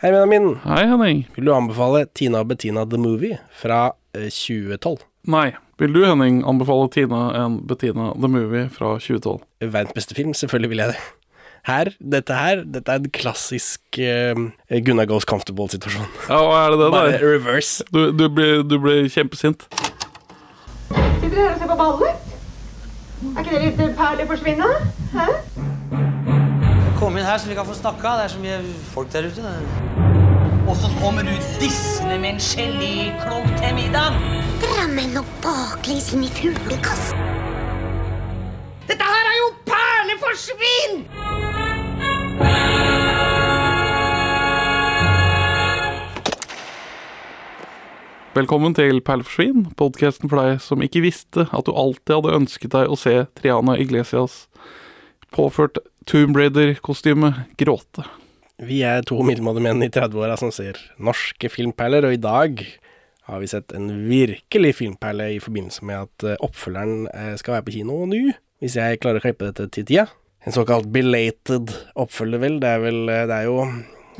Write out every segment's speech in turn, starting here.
Hei, Benjamin. Hei, Henning. Vil du anbefale Tina og Bettina The Movie fra eh, 2012? Nei. Vil du, Henning, anbefale Tina en Bettina The Movie fra 2012? Verdens beste film, selvfølgelig vil jeg det. Her, dette her, dette er en klassisk uh, Gunnar Goes Comfortable-situasjon. Ja, hva er det det Bare der? reverse. Du, du, blir, du blir kjempesint. Sitter dere her og ser på ballet? Er ikke det litt perlig forsvinne? Hæ? Kom inn her så vi kan få snakka. Det er så mye folk der ute. Og så kommer du dissende med en geléklump til middag. Drammen og baklengs inn i fuglekassen. Dette her er jo perleforsvinn! Velkommen til Perleforsvin, podkasten for deg som ikke visste at du alltid hadde ønsket deg å se Triana Iglesias påført Tomb Raider-kostyme gråte. Vi er to middelmådige menn i 30-åra som ser norske filmperler, og i dag har vi sett en virkelig filmperle i forbindelse med at eh, oppfølgeren eh, skal være på kino nå, hvis jeg klarer å klippe dette til tida. En såkalt belated oppfølger, vel. Det er vel eh, Det er jo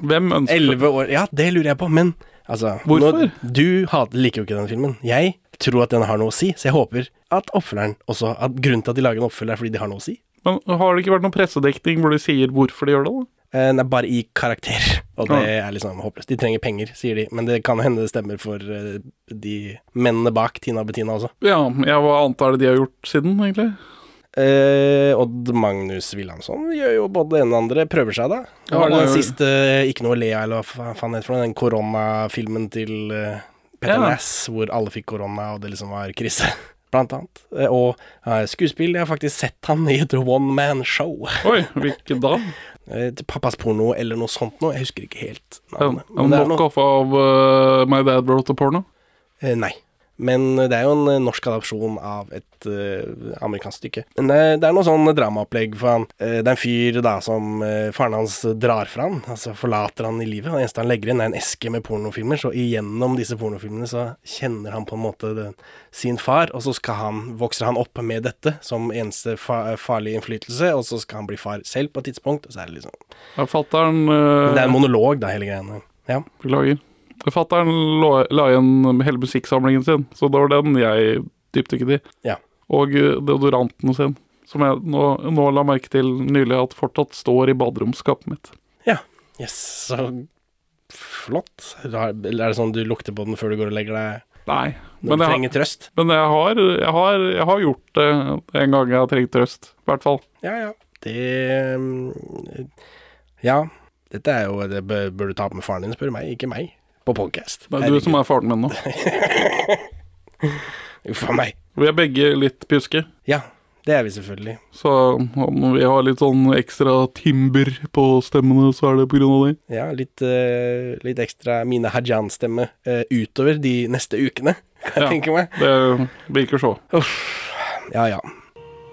Hvem ønsker elleve år Ja, det lurer jeg på, men altså Hvorfor? nå- du liker jo ikke den filmen. Jeg tror at den har noe å si, så jeg håper at oppfølgeren også At grunnen til at de lager en oppfølger, er fordi de har noe å si. Men har det ikke vært noen pressedekning hvor de sier hvorfor de gjør det? da? Eh, er bare i karakter, og det er liksom håpløst. De trenger penger, sier de, men det kan hende det stemmer for eh, de mennene bak Tina og Bettina også. Ja, ja, hva annet er det de har gjort siden, egentlig? Eh, Odd Magnus Wilhelmsson gjør jo både det ene og andre, prøver seg da. Det Ja, var den siste Ikke noe å le av, eller hva faen heter det den koronafilmen til eh, Petter Ja. Næss, hvor alle fikk korona, og det liksom var krise. Blant annet. Eh, og uh, skuespill. Jeg har faktisk sett han i et one man show. Oi, hvilken da? Eh, Pappas porno eller noe sånt noe. Jeg husker ikke helt navnet. en er noe- knockoff av uh, My Dad Wrote a Porno? Uh, nei. Men det er jo en eh, norsk adopsjon av et uh, amerikansk stykke. Men det, det er noe sånn dramaopplegg for han. Uh, det er en fyr da som uh, faren hans drar fra han, altså forlater han i livet. Det eneste han legger inn, er en eske med pornofilmer. Så igjennom disse pornofilmene så kjenner han på en måte den, sin far, og så skal han, vokser han opp med dette som eneste fa farlige innflytelse, og så skal han bli far selv på et tidspunkt, og så er det liksom Ja, Fattern Det er en monolog, da, hele greiene. Ja. Beklager. Fattern la, la igjen hele musikksamlingen sin, så det var den jeg dypdykket i. Ja. Og eh, deodoranten sin, som jeg nå, nå la merke til nylig at fortsatt står i baderomsskapet mitt. Ja. Yes, så flott. Eller er det sånn du lukter på den før du går og legger deg Nei, når men du jeg, trenger trøst? men jeg har, jeg, har, jeg har gjort det en gang jeg har trengt trøst, i hvert fall. Ja, ja. Det mm, Ja. Dette er jo Det bør, bør du ta opp med faren din, spør du meg, ikke meg. På podcast. Det er du som er faren min nå. Uff a meg. Vi er begge litt pjuske, Ja, det er vi selvfølgelig. så om vi har litt sånn ekstra timber på stemmene, så er det på grunn av det. Ja, litt, eh, litt ekstra Mine Hajan-stemme eh, utover de neste ukene, kan jeg Ja. tenke meg. Det virker så. Uff. Ja, ja.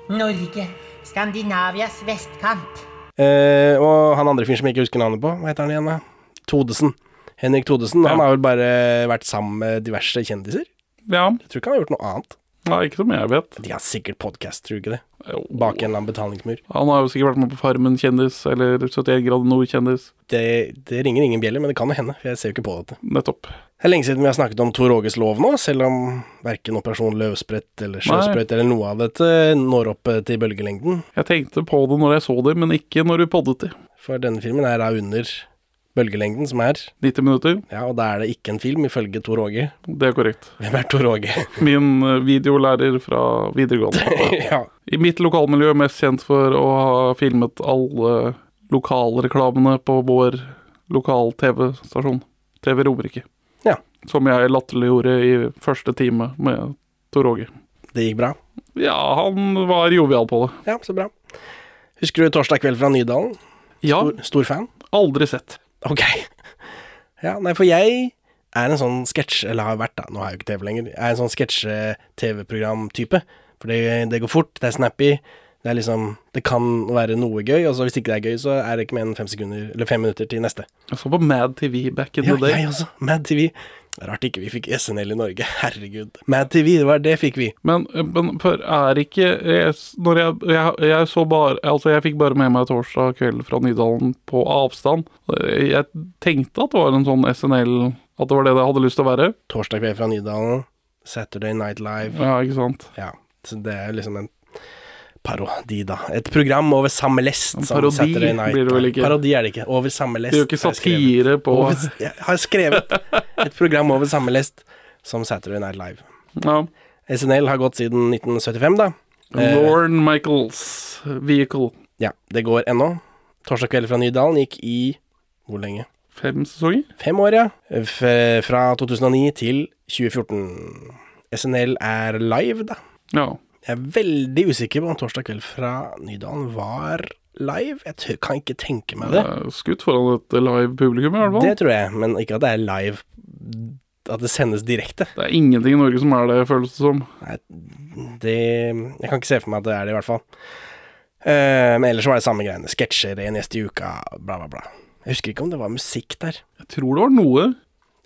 Norge, Skandinavias vestkant. Eh, og han andre fyren som jeg ikke husker navnet på, hva heter han igjen, da? Todesen. Henrik Todesen. Han har vel bare vært sammen med diverse kjendiser? Ja, Jeg tror ikke han har gjort noe annet. Nei, ikke som jeg vet. De har sikkert podkast, tror du ikke det? Jo. Bak en eller annen betalingsmur. Han har jo sikkert vært med på Farmen kjendis, eller 71 grader nord-kjendis. Det, det ringer ingen bjeller, men det kan jo hende, for jeg ser jo ikke på dette. Nettopp. Det er lenge siden vi har snakket om Tor Åges lov nå, selv om verken Operasjon Løvsprett eller Sjøsprøyt eller noe av dette når opp eh, til bølgelengden. Jeg tenkte på det når jeg så det, men ikke når du poddet det. For denne filmen er da under bølgelengden, som er 90 minutter, Ja, og da er det ikke en film, ifølge Tor Åge. det er korrekt. Hvem er Tor Åge? Min eh, videolærer fra videregående. ja. I mitt lokalmiljø mest kjent for å ha filmet alle lokalreklamene på vår lokal-TV-stasjon, TV Romerike. Ja. Som jeg latterliggjorde i første time med Tor Åge. Det gikk bra? Ja, han var jovial på det. Ja, så bra. Husker du Torsdag kveld fra Nydalen? Ja, Stor, stor fan? aldri sett. Ok. Ja, nei, for jeg er en sånn sketsj, eller har vært da, nå har jeg jo ikke TV lenger, jeg er en sånn sketsje-TV-program-type. For det, det går fort, det er snappy, det er liksom, det kan være noe gøy, og så hvis ikke det er gøy, så er det ikke mer enn fem sekunder, eller fem minutter til neste. Jeg så på Mad TV back in Ja, the day. jeg også. Mad TV. Rart ikke vi fikk SNL i Norge. Herregud. Mad TV, det var det fikk vi. Men, men for er ikke jeg, Når jeg, jeg, jeg så bare Altså, jeg fikk bare med meg torsdag kveld fra Nydalen på avstand. Jeg tenkte at det var en sånn SNL At det var det det hadde lyst til å være. Torsdag kveld fra Nydalen. Saturday Night Live. Ja, ikke sant? Ja, så det er liksom en parodi, da. Et program over samme lest. Parodi blir det vel ikke? Parodi er det ikke. Over samme lest. Det er jo ikke satire på over, Jeg har skrevet et program over samme lest som Saturday Night Live. ja. SNL har gått siden 1975, da. Eh, Lorne Michaels Vehicle. Ja, det går ennå. Torsdag kveld fra Nydalen gikk i hvor lenge? Fem sesonger? Fem år, ja. F fra 2009 til 2014. SNL er live, da. Ja. Jeg er veldig usikker på om Torsdag kveld fra Nydalen var live. Jeg kan ikke tenke meg det. Det Skutt foran et live publikum, i hvert fall. Det tror jeg, men ikke at det er live At det sendes direkte. Det er ingenting i Norge som er det, føles det som. Nei, det Jeg kan ikke se for meg at det er det, i hvert fall. Uh, men ellers var det samme greiene. Sketsjer, en gjest i uka, bla, bla, bla. Jeg husker ikke om det var musikk der. Jeg tror det var noe.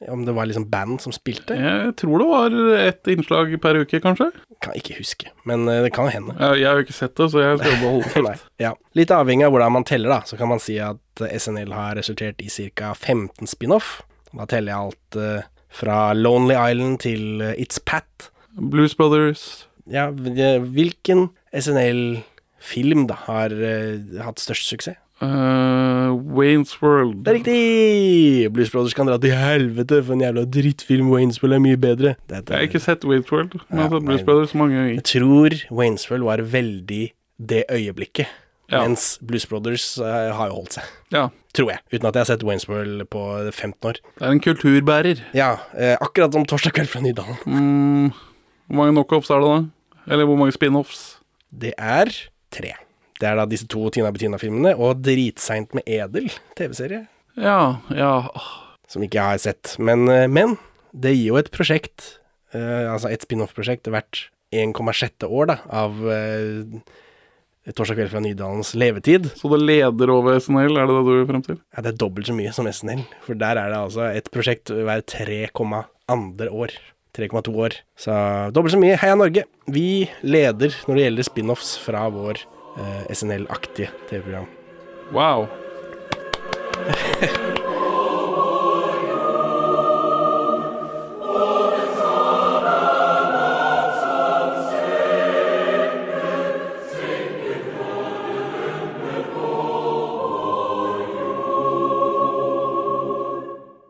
Om det var liksom band som spilte. Jeg tror det var ett innslag per uke, kanskje. Kan ikke huske, men eh, det kan hende. Jeg, har jo ikke sett det, så jeg skal beholde det. Ja. Litt avhengig av hvordan man teller, da, så kan man si at SNL har resultert i ca. 15 spin-off. Da teller jeg alt eh, fra Lonely Island til eh, It's Pat. Blues Brothers. Ja, hvilken SNL-film da har hatt størst suksess? Uh, Waynes World. Det er riktig! Blues Brothers kan dra til helvete for en jævla drittfilm. Waynes World er mye bedre. Det, Jeg har ikke sett Waynes World, men Ja, Blues. Brothers mange ganger. Jeg tror Waynesville var veldig det øyeblikket. Ja. Mens Blues Brothers uh, har jo holdt seg. Ja. Tror jeg. Uten at jeg har sett Waynes World på 15 år. Det er en kulturbærer. Ja, Uh, akkurat som Torsdag kveld fra Nydalen. Mm, hvor mange knockoffs er det da? Eller hvor mange spin-offs? Det er tre. Det er da disse to Tina Bettina-filmene og Dritseint med Edel, TV-serie, Ja, ja som ikke jeg har sett. Men, eh, men det gir jo et prosjekt, eh, altså et spin-off-prosjekt hvert 1,6 år da, av eh, Torsdag kveld fra Nydalens levetid. Så det leder over SNL, er det det du vil frem til? Ja, det er dobbelt så mye som SNL, for der er det altså et prosjekt hver 3,2 år. 3,2 år. Så dobbelt så mye. Heia Norge! Vi leder når det gjelder spin-offs fra vår SNL-aktige TV-program. Wow.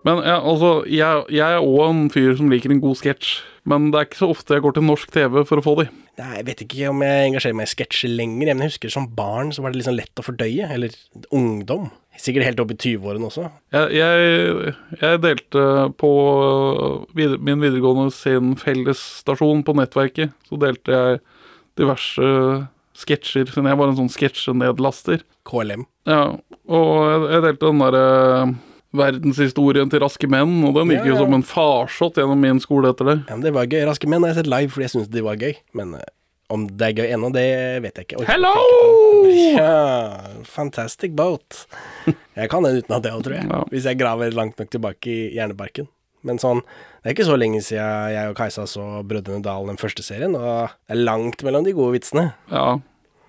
Men ja, altså, jeg, jeg er òg en fyr som liker en god sketsj. Men det er ikke så ofte jeg går til norsk TV for å få de. Nei, Jeg vet ikke om jeg engasjerer meg i sketsjer lenger, men jeg husker som barn så var det liksom lett å fordøye. Eller ungdom. Sikkert helt opp i 20-årene også. Jeg, jeg, jeg delte på videre, min videregående sin fellesstasjon på nettverket. Så delte jeg diverse sketsjer, siden jeg var en sånn sketsjenedlaster. KLM. Ja, og jeg, jeg delte den derre verdenshistorien til raske menn, og den gikk Ja, jo som en farsott gjennom min skole etter det. Ja, men Det var gøy. Raske menn har jeg sett live fordi jeg syns det var gøy. Men uh, om det er gøy ennå, det vet jeg ikke. Oi, Hello! Ja, fantastic boat. Jeg kan den uten at det òg, tror jeg. Ja. Hvis jeg graver langt nok tilbake i hjernebarken. Men sånn, det er ikke så lenge siden jeg og Kajsa så Brødrene Dal den første serien, og det er langt mellom de gode vitsene. Ja,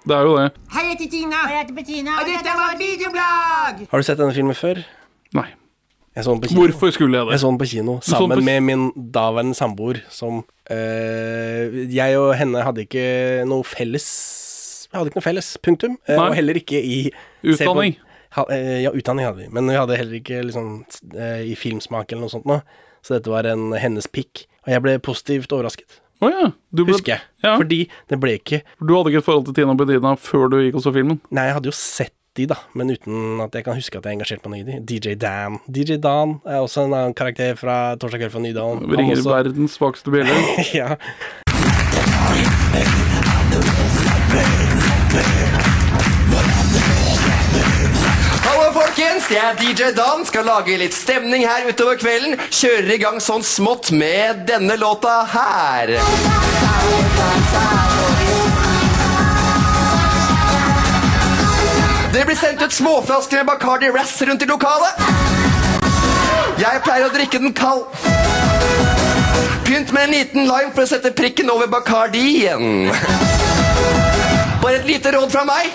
det er jo det. Hei, jeg heter Tina. Og jeg heter Bettina. Og dette var videoblogg! Har du sett denne filmen før? Nei. Jeg så den på kino. Hvorfor skulle jeg det? Jeg så den på kino sammen på- med min daværende samboer, som øh, Jeg og henne hadde ikke noe felles Vi hadde ikke noe felles, punktum. Eh, Nei. og heller ikke i Utdanning. Ha, eh, ja, utdanning hadde vi, men vi hadde heller ikke liksom i filmsmak eller noe sånt noe. Så dette var en hennes pikk. Og jeg ble positivt overrasket, Å ja. Du, ble, husker jeg. Ja. Fordi det ble ikke du hadde ikke et forhold til Tina Bedina før du gikk og så filmen? Nei, jeg hadde jo sett de, da, men uten at jeg kan huske at jeg engasjerte meg noe i de. DJ Dan. DJ Dan er også en annen karakter fra Torsdag kveld fra Nydalen. Han Ringer også- verdens svakeste bjelle. ja. Hallo folkens, jeg er DJ Dan, skal lage litt stemning her utover kvelden. Kjører i gang sånn smått med denne låta her. Det blir sendt ut småflasker med Bacardi Razz rundt i lokalet. Jeg pleier å drikke den kald. Pynt med en liten lime for å sette prikken over Bacardien. Bare et lite råd fra meg.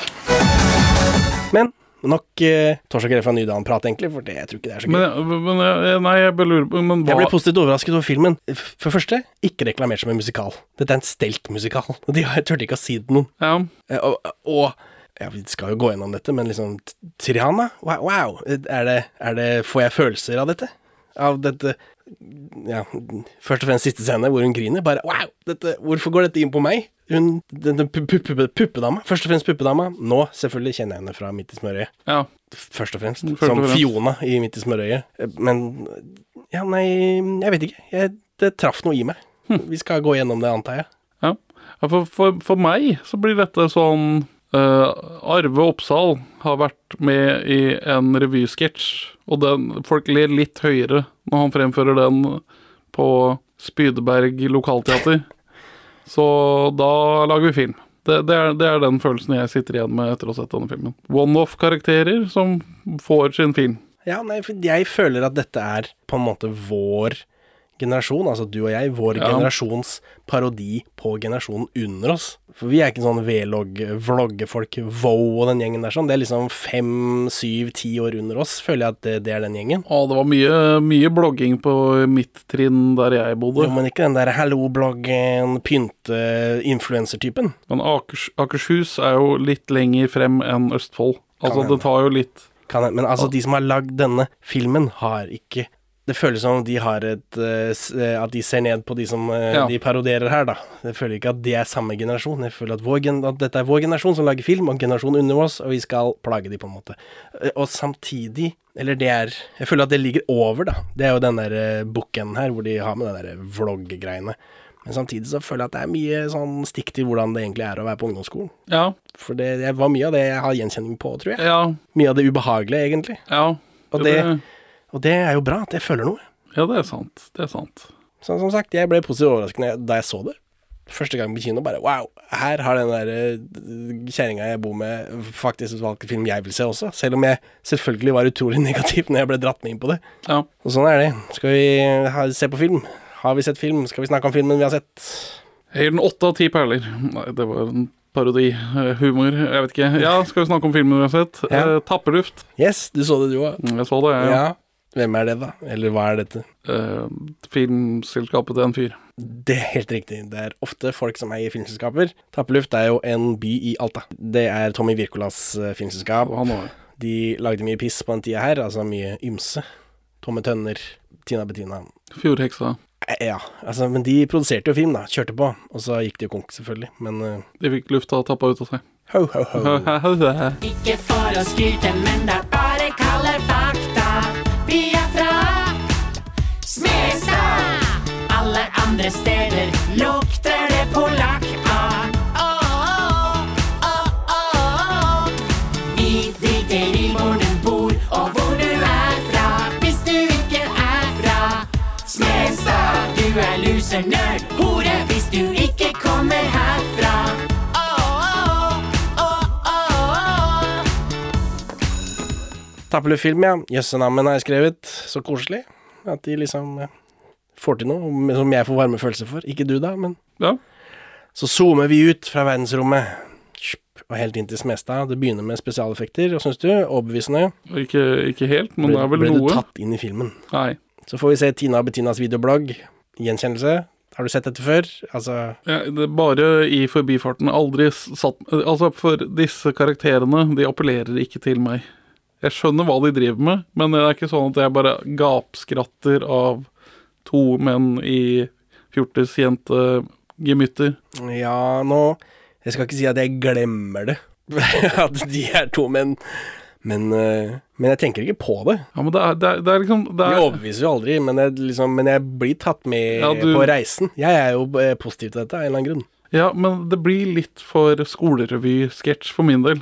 Men nok eh, Torsdag kveld fra Nydalen-prat, egentlig, for det, jeg tror ikke det er så gøy. Men, men jeg, nei, jeg bare lurer på Men Jeg hva ble positivt overrasket over filmen. For første, ikke reklamert som en musikal. Dette er en stelt-musikal. De har- turte ikke å si det til noen. ja, Eh, Og, og ja, vi skal jo gå gjennom dette, men liksom Triana? Wow! wow. Er det, er det Får jeg følelser av dette? Av dette Ja, først og fremst siste scene hvor hun griner. Bare wow! Dette, hvorfor går dette inn på meg? Hun, denne pu- pu- pu- puppedama. Først og fremst puppedama. Nå, selvfølgelig, kjenner jeg henne fra Midt i smørøyet. ja. Først og fremst. Først og som. Fiona i Midt i smørøyet. Men Ja, nei, jeg vet ikke. Jeg, det traff noe i meg. Hm. Vi skal gå gjennom det, antar jeg. Ja, for, for, for meg så blir dette sånn Arve Oppsal har vært med i en revysketsj, og den, folk ler litt høyere når han fremfører den på Spydeberg lokalteater. Så da lager vi film. Det, det, er, det er den følelsen jeg sitter igjen med etter å ha sett denne filmen. One-off-karakterer som får sin film. Ja, nei, jeg føler at dette er på en måte vår generasjon, altså du og jeg, vår Ja. generasjons parodi på generasjonen under oss. For vi er ikke sånn vlogg-vloggefolk, wow og den gjengen der sånn. Det er liksom fem, syv, ti år under oss, føler jeg at det, det er den gjengen. Å, det var mye, mye blogging på mitt trinn der jeg bodde. Jo, men ikke den der hallo-bloggen, pynte-influencer-typen. Men Akers, Akershus er jo litt lenger frem enn Østfold. Altså, det tar jo litt Kan jeg, men altså, de som har lagd denne filmen, har ikke det føles som om de har et eh, eh, At de ser ned på de som eh, Ja. de parodierer her, da. Jeg føler ikke at det er samme generasjon. Jeg føler at, vår, at dette er vår generasjon som lager film, og generasjonen under oss, og vi skal plage de på en måte. Og samtidig Eller det er Jeg føler at det ligger over, da. Det er jo den der booken her, hvor de har med den der vlogg-greiene. Men samtidig så føler jeg at det er mye sånn stikk til hvordan det egentlig er å være på ungdomsskolen. Ja, For det, det var mye av det jeg har gjenkjenning på, tror jeg. ja, Mye av det ubehagelige, egentlig. ja. Og det, og det er jo bra at jeg føler noe. Ja, det er sant. Det er sant. Så, som sagt, jeg ble positivt overrasket da jeg så det. Første gang på kino, bare wow, her har den der eh, kjerringa jeg bor med, faktisk valgt en film jeg vil se også. Selv om jeg selvfølgelig var utrolig negativ når jeg ble dratt med inn på det. Ja. Og sånn er det. Skal vi ha, se på film? Har vi sett film? Skal vi snakke om filmen vi har sett? Jeg gir den åtte av ti perler. Nei, det var en parodi. eh, Humor. Jeg vet ikke. Ja, skal vi snakke om filmen vi har sett? Ja. Eh, Tapperluft. Yes, du så det du òg. Jeg så det, jeg. Ja. Hvem er det, da? Eller hva er dette? Uh, filmselskapet til en fyr. Det er helt riktig. Det er ofte folk som eier filmselskaper. Tappeluft er jo en by i Alta. Det er Tommy Wirkolas eh, filmselskap. Og han også. De lagde mye piss på den tida her, altså mye ymse. Tomme tønner, Tina Bettina. Fjordheksa. Eh, Ja, altså, men de produserte jo film, da. Kjørte på. Og så gikk de jo konk, selvfølgelig. Men uh... De fikk lufta tappa ut av seg. ho, ho, ho. Ikke for å skryte, men det er bare andre steder lukter det polakk av. Åh, åh, åh. Vi driter i hvor du bor og hvor du er fra. Hvis du ikke er fra Smestad, du er loser, nerd, hore. Hvis du ikke kommer herfra. Åh, du åh. Tappeløf-film, ja. Jøssenammen har jeg skrevet. Så koselig. At de liksom eh, får til noe som jeg får varme følelser for. Ikke du, da, men Ja. Så zoomer vi ut fra verdensrommet. Og helt inn til Smestad. Det begynner med spesialeffekter. Hva syns du? Overbevisende? Ikke, ikke helt, men ble, det er vel ble noe. du tatt inn i filmen? Nei. Så får vi se Tina og Bettinas videoblogg. Gjenkjennelse. Har du sett dette før? Altså Ja, det bare i forbifarten. Aldri satt Altså, for disse karakterene, de appellerer ikke til meg. Jeg skjønner hva de driver med, men det er ikke sånn at jeg bare gapskratter av to menn i fjortis jentegemytter. Ja, nå Jeg skal ikke si at jeg glemmer det. at de er to menn. Men, eh, men jeg tenker ikke på det. Ja, men det er, det er, det er liksom det Jeg er, overbeviser jo aldri, men jeg, liksom, men jeg blir tatt med Ja, du- på reisen. Jeg er jo eh, positiv til dette av en eller annen grunn. Ja, men det blir litt for skolerevy-sketsj for min del.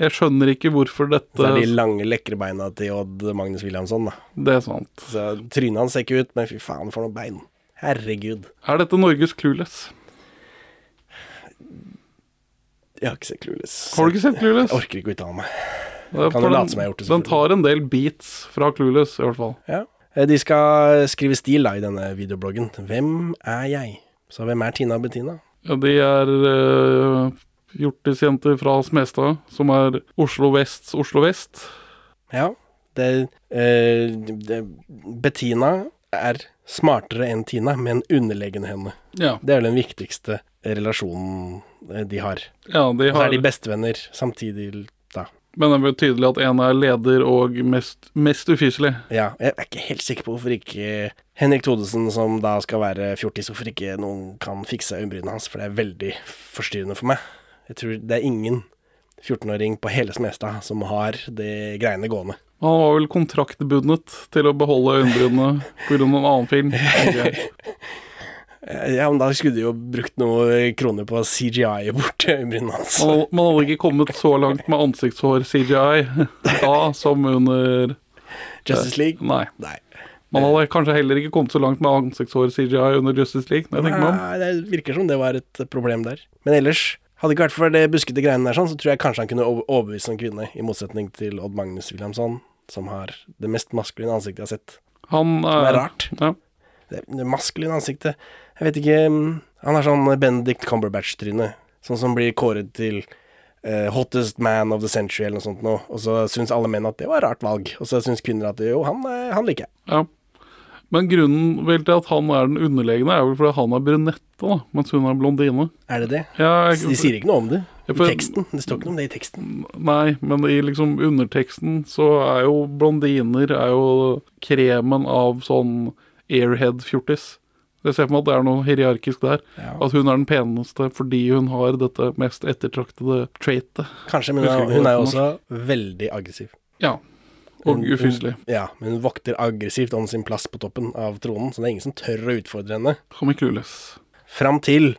Jeg skjønner ikke hvorfor dette Så er de lange, lekre beina til Odd Magnus Williamson, da. Det er sant. Så trynet hans ser ikke ut, men fy faen for noen bein. Herregud. Er dette Norges Clueless? Jeg har ikke sett Clueless. Har du ikke sett Clueless? Jeg orker ikke å uttale meg. Det Kan jo late som jeg har gjort det, Den tar en del beats fra Clueless, i hvert fall. Ja. Eh, De skal skrive stil da i denne videobloggen. Hvem er jeg? Så hvem er Tina og Bettina? Ja, de er uh, hjortisjenter fra Smestad, som er Oslo Vests Oslo Vest. Ja, det, eh, det Bettina er smartere enn Tina, men underlegen henne. Ja, Det er den viktigste relasjonen eh, de har. ja de Og så er de bestevenner samtidig, da. men det er vel tydelig at en er leder og mest, mest ufyselig. Ja, jeg er ikke helt sikker på hvorfor ikke Henrik Thodesen, som da skal være fjortis, hvorfor ikke noen kan fikse øyenbrynene hans, for det er veldig forstyrrende for meg. Jeg tror det er ingen 14-åring på hele Smestad som har det greiene gående. Han var vel kontraktbundet til å beholde øyenbrynene pga. en annen film. Okay. Eh, Ja, men da skulle de jo brukt noen kroner på CGI bort øyenbrynene hans. Man, man hadde ikke kommet så langt med ansiktshår CGI da som under Justice League? Nei. Nei. Man hadde kanskje heller ikke kommet så langt med ansiktshår CGI under Justice League. Nei, det virker som det var et problem der. Men ellers, hadde det ikke vært for det buskete greiene der, sånn, så tror jeg kanskje han kunne over- overbevist en kvinne, i motsetning til Odd Magnus Wilhelmsson, som har det mest maskuline ansiktet jeg har sett. Han Som er rart. Ja. Det, det maskuline ansiktet Jeg vet ikke mm, Han har sånn Benedict Cumberbatch-tryne. Sånn som blir kåret til uh, hottest man of the century eller noe sånt nå. Og så syns alle menn at det var et rart valg. Og så syns kvinner at jo, han, eh, han liker jeg. Ja. Men grunnen vel til at han er den underlegne, er vel fordi han er brunette, da, mens hun er blondine. Er det det? Ja, jeg- De sier ikke noe om det i teksten. Det står ikke noe om det i teksten. Nei, men i liksom underteksten så er jo blondiner er jo kremen av sånn airhead-fjortis. Jeg ser for meg at det er noe hierarkisk der. Ja. At hun er den peneste fordi hun har dette mest ettertraktede traitet. Kanskje, men hun, er jo også veldig aggressiv. Ja. Hun- ufyselig. Ja, men hun vokter aggressivt om sin plass på toppen av tronen, så det er ingen som tør å utfordre henne. I Clueless. Fram til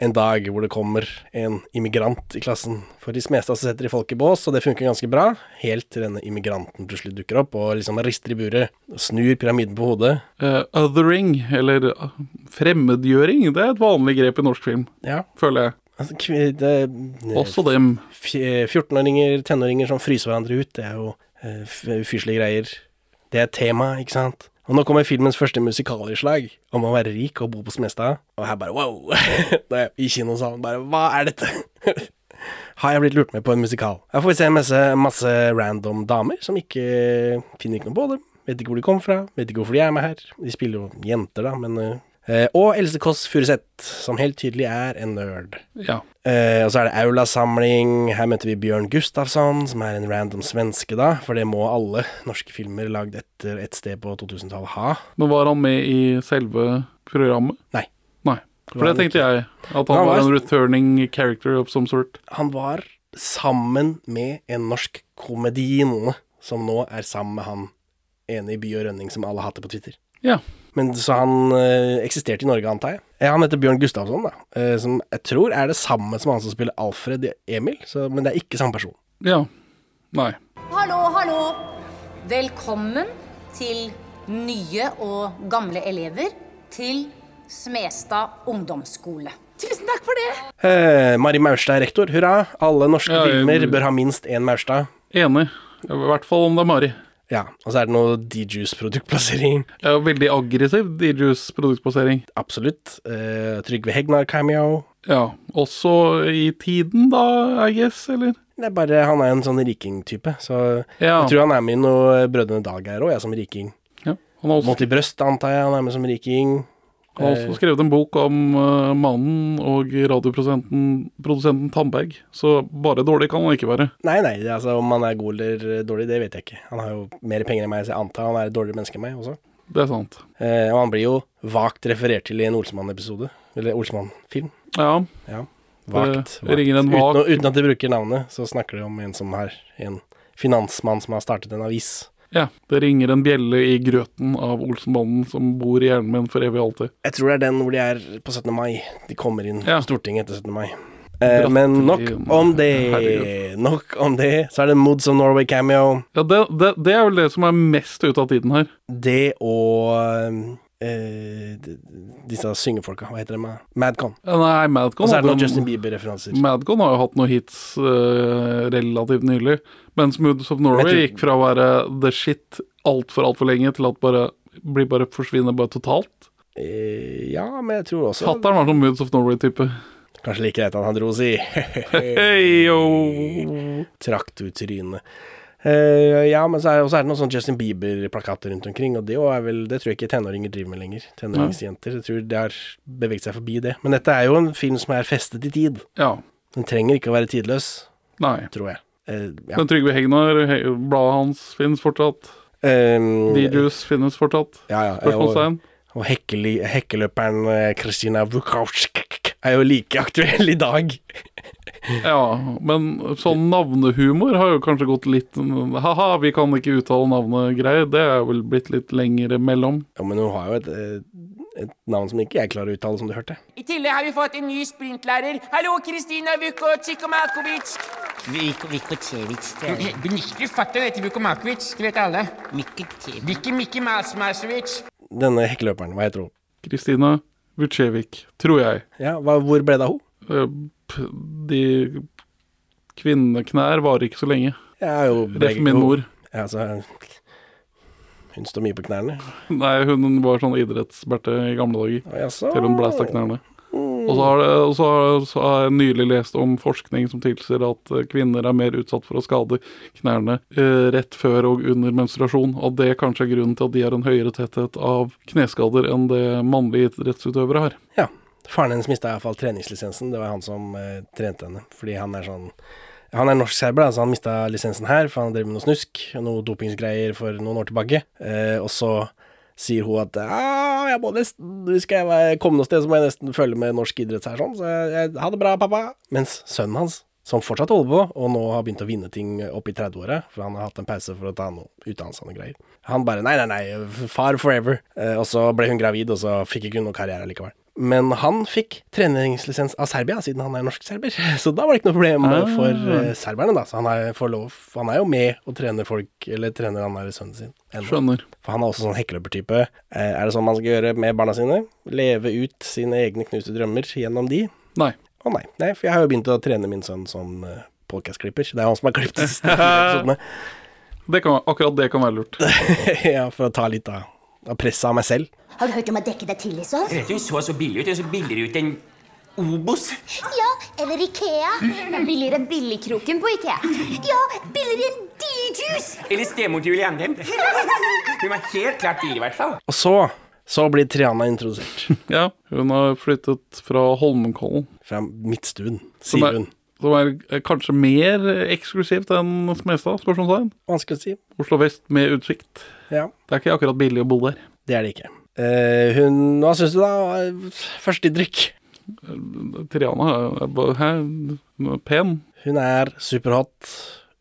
en dag hvor det kommer en immigrant i klassen. For de Smestad så setter de folk i bås, og det funker ganske bra. Helt til denne immigranten plutselig dukker opp og liksom rister i buret. Snur pyramiden på hodet. Uh, othering, eller eh, fremmedgjøring, det er et vanlig grep i norsk film, Ja. føler jeg. Altså, det, Også dem. 14-åringer, tenåringer som fryser hverandre ut, det er jo eh, ufyselige greier. Det er et tema, ikke sant? Og nå kommer filmens første musikalinnslag om å være rik og bo på Smestad. Og her bare wow! Da er jeg i kinosalen bare Hva er dette? Har jeg blitt lurt med på en musikal? Her får vi se masse, masse random damer som ikke finner ikke noe på dem. Vet ikke hvor de kom fra, vet ikke hvorfor de er med her. De spiller jo jenter, da, men eh, eh, Og Else Kåss Furuseth, som helt tydelig er en nerd. Ja. Eh, og så er det Aula-samling. Her møter vi Bjørn Gustafsson, som er en random svenske, da. For det må alle norske filmer lagd etter et sted på 2000-tallet ha. Men var han med i selve programmet? Nei. Nei. For det tenkte jeg. At han Han var var- en returning character of some sort. Han var sammen med en norsk komedien, som nå er sammen med han ene i By og Rønning, som alle hater på Twitter. Ja. Men Så han eh, eksisterte i Norge, antar jeg. Han heter Bjørn Gustafsson, da. eh, som jeg tror er det samme som han som spiller Alfred Emil, så, men det er ikke samme person. Ja. Nei. Hallo, hallo. Velkommen til nye og gamle elever til Smestad ungdomsskole. Tusen takk for det. Eh, Mari Maurstad er rektor, hurra. Alle norske Ja, jeg- filmer bør ha minst én Maurstad. Enig. I hvert fall om det er Mari. Ja, og så er det noe D-Juice-produktplassering. Er veldig aggressiv D-Juice produktplassering. Absolutt. Eh, Trygve Hegnar cameo. Ja. Også i tiden, da, I guess, eller? Det er bare, Han er en sånn riking-type, så Ja. jeg tror han er med i noe Brødrene Dal her òg, jeg, som riking. ja. Han også, Mot i brøst, antar jeg, han er med som riking. Han har også skrevet en bok om uh, mannen og radioprodusenten produsenten Tandberg, så bare dårlig kan han ikke være. Nei, nei, altså, om han er god eller dårlig, det vet jeg ikke. Han har jo mer penger enn meg, så jeg antar han er et dårligere menneske enn meg også. Det er sant. Eh, og han blir jo vagt referert til i en Olsemann-episode. Eller Olsemann-film. Ja. Ja. Vagt. En Uten, uten at de bruker navnet, så snakker de om en som er en finansmann som har startet en avis. Ja. Det ringer en bjelle i grøten av Olsenbanden som bor i hjernen min for evig og alltid. Jeg tror det er den hvor de er på 17. mai. De kommer inn Ja. Stortinget etter 17. mai. Eh, men nok om det. Herregud. Nok om det. Så er det Moods of Norway cameo. Ja, det, det, det er vel det som er mest ute av tiden her. Det og eh, disse syngefolka. Hva heter de? Madcon. Ja, Nei, Madcon Og så er det noen Justin Bieber-referanser. Madcon har jo hatt noen hits eh, relativt nylig, mens Moods of Norway gikk fra å være the shit altfor, altfor lenge til at bare blir bare forsvinner bare totalt. Eh, ja, men jeg tror også Fatter'n var sånn Moods of Norway-type. Kanskje like greit at han dro, si. Hei, yo. Traktortryne. Uh, ja, men så er, er det noen sånn Justin Bieber-plakater rundt omkring, og det, vel, det tror jeg ikke tenåringer driver med lenger. Tenåringsjenter. Jeg tror det har beveget seg forbi det. Men dette er jo en film som er festet i tid. Ja. Den trenger ikke å være tidløs, Nei. tror jeg. Eh, ja. Men Trygve Hegnar, he bladet hans finnes fortsatt. Um, D-Juice finnes fortsatt. ja, ja, og, Spørsmålstegn. og hekkeli, hekkeløperen eh, Kristina Vukovsk er jo like aktuell i dag. Ja, men sånn navnehumor har jo kanskje gått litt Ha-ha, vi kan ikke uttale navnet greier. Det er vel blitt litt lengre mellom. Ja, men hun har jo et, eh, et navn som ikke jeg klarer å uttale, som du hørte. I tillegg har vi fått en ny sprintlærer. Hallo, Kristina Vukotsikomakovic. Vikocevic, tror jeg. Du du fatter heter Vukomakovic, det vet alle. Mikocevic. Vicky Mickey Mouse Masovic. Denne hekkeløperen, hva heter hun? Kristina Vucevic, tror jeg. Ja, hva, hvor ble det av hun? Eh, De kvinneknær varer ikke så lenge. Jeg er jo Ref min mor. Ja, altså Hun står mye på knærne. Nei, hun var sånn idrettsberte i gamle dager. Jaså. Til hun blæsta knærne. Og så har, det, og så så har jeg nylig lest om forskning som tilsier at eh, kvinner er mer utsatt for å skade knærne eh, rett før og under menstruasjon. Og det kanskje er grunnen til at de har en høyere tetthet av kneskader enn det mannlige idrettsutøvere har. Ja. Faren hennes mista iallfall treningslisensen. Det var han som eh, trente henne. Fordi han er sånn Han er norsk-serber, altså så han mista lisensen her, for han drev med noe snusk noe dopingsgreier for noen år tilbake. Eh, og så sier hun at jeg må nesten, skal jeg komme noe sted, så må jeg nesten følge med norsk idrett her, sånn. Så jeg, jeg, ha det bra, pappa. Mens sønnen hans, som fortsatt holder på, og nå har begynt å vinne ting opp i 30-åra, for han har hatt en pause for å ta noe utdannelse og greier. Han bare nei, nei, nei, far forever. Eh, og så ble hun gravid, og så fikk ikke hun noe karriere likevel. Men han fikk treningslisens av Serbia, siden han er norsk-serber. Så da var det ikke noe problem Ah. for eh, serberne, da. Så han er, lov, han er jo med og trener folk, eller trener han der sønnen sin. ennå. Skjønner. For han er også sånn hekkeløpertype. Eh, er det sånn man skal gjøre med barna sine? Leve ut sine egne knuste drømmer gjennom de? Nei. Å nei. nei, for jeg har jo begynt å trene min sønn som uh, podcast-klipper. Det er han som har klippet de siste episodene. Det kan, akkurat det kan være lurt. ja, for å ta litt av, av presset av meg selv. Har du hørt om å dekke deg til, liksom? Dette så så billig ut. Det så billigere ut enn Obos. Ja, eller Ikea. Billigere enn Billigkroken på Ikea. Ja, billigere enn D-juice. Eller stemor til Julianne. Hun var helt klart billig, i hvert fall. Og så, så blir Triana introdusert. Ja, hun har flyttet fra Holmenkollen, Fra midtstuen, sier er- hun. som er eh, kanskje mer eksklusivt enn Smestad, spørsmålstegn. Vanskelig å si. Oslo vest med utsikt. Ja, Det er ikke akkurat billig å bo der. det er det ikke. Uh, hun Hva syns du, da? Førsteinntrykk? Triana er pen. Hun er superhot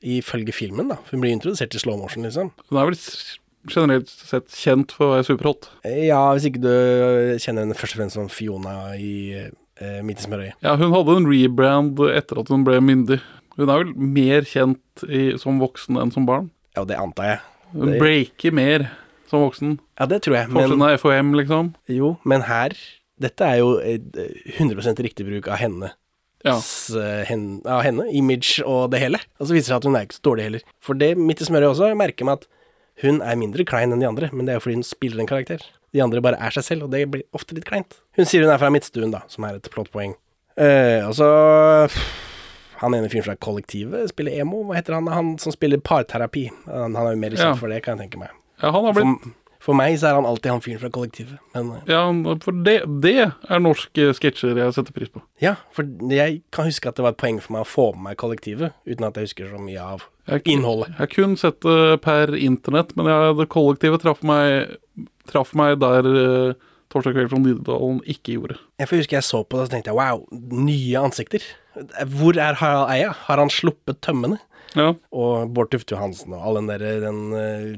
ifølge filmen, da. Hun blir introdusert i slow motion, liksom. Hun er vel generelt sett kjent for å være superhot. Eh, Ja, hvis ikke du kjenner henne først og fremst som Fiona i eh, Midt i smørøyet. Ja, hun hadde en rebrand etter at hun ble myndig. Hun er vel mer kjent i, som voksen enn som barn. Ja, det antar jeg. Hun Det- breaker mer som voksen. Ja, det tror jeg. Forskjellen Men, er FHM, liksom. jo, men her Dette er jo eh, 100% riktig bruk av henne. Ja. S- eh, hen, av henne, image og det hele. Og så viser det seg at hun er ikke så dårlig heller. For det Midt i smøret også, jeg merker meg at hun er mindre klein enn de andre, men det er jo fordi hun spiller en karakter. De andre bare er seg selv, og det blir ofte litt kleint. Hun sier hun er fra Midtstuen, da, som er et plottpoeng. Eh, og så Han ene fyren fra Kollektivet spiller emo. Hva heter han? Han som spiller parterapi. Han, han er jo mer kjent Ja. for det, kan jeg tenke meg. Ja, han har blitt For, for meg så er han alltid han fyren fra Kollektivet. Men eh, Ja, for det, det er norske sketsjer jeg setter pris på. ja, for jeg kan huske at det var et poeng for meg å få med meg Kollektivet, uten at jeg husker så mye av Jeg, innholdet. Jeg har kun sett det per internett, men jeg, det kollektivet traff meg, traff meg der uh, Torsdag kveld fra Nydalen ikke gjorde. Jeg får huske jeg så på det, og tenkte jeg wow, nye ansikter. Hvor er Harald Eia? Har han sluppet tømmene? Ja, Og Bård Tufte Johansen og all den der den uh,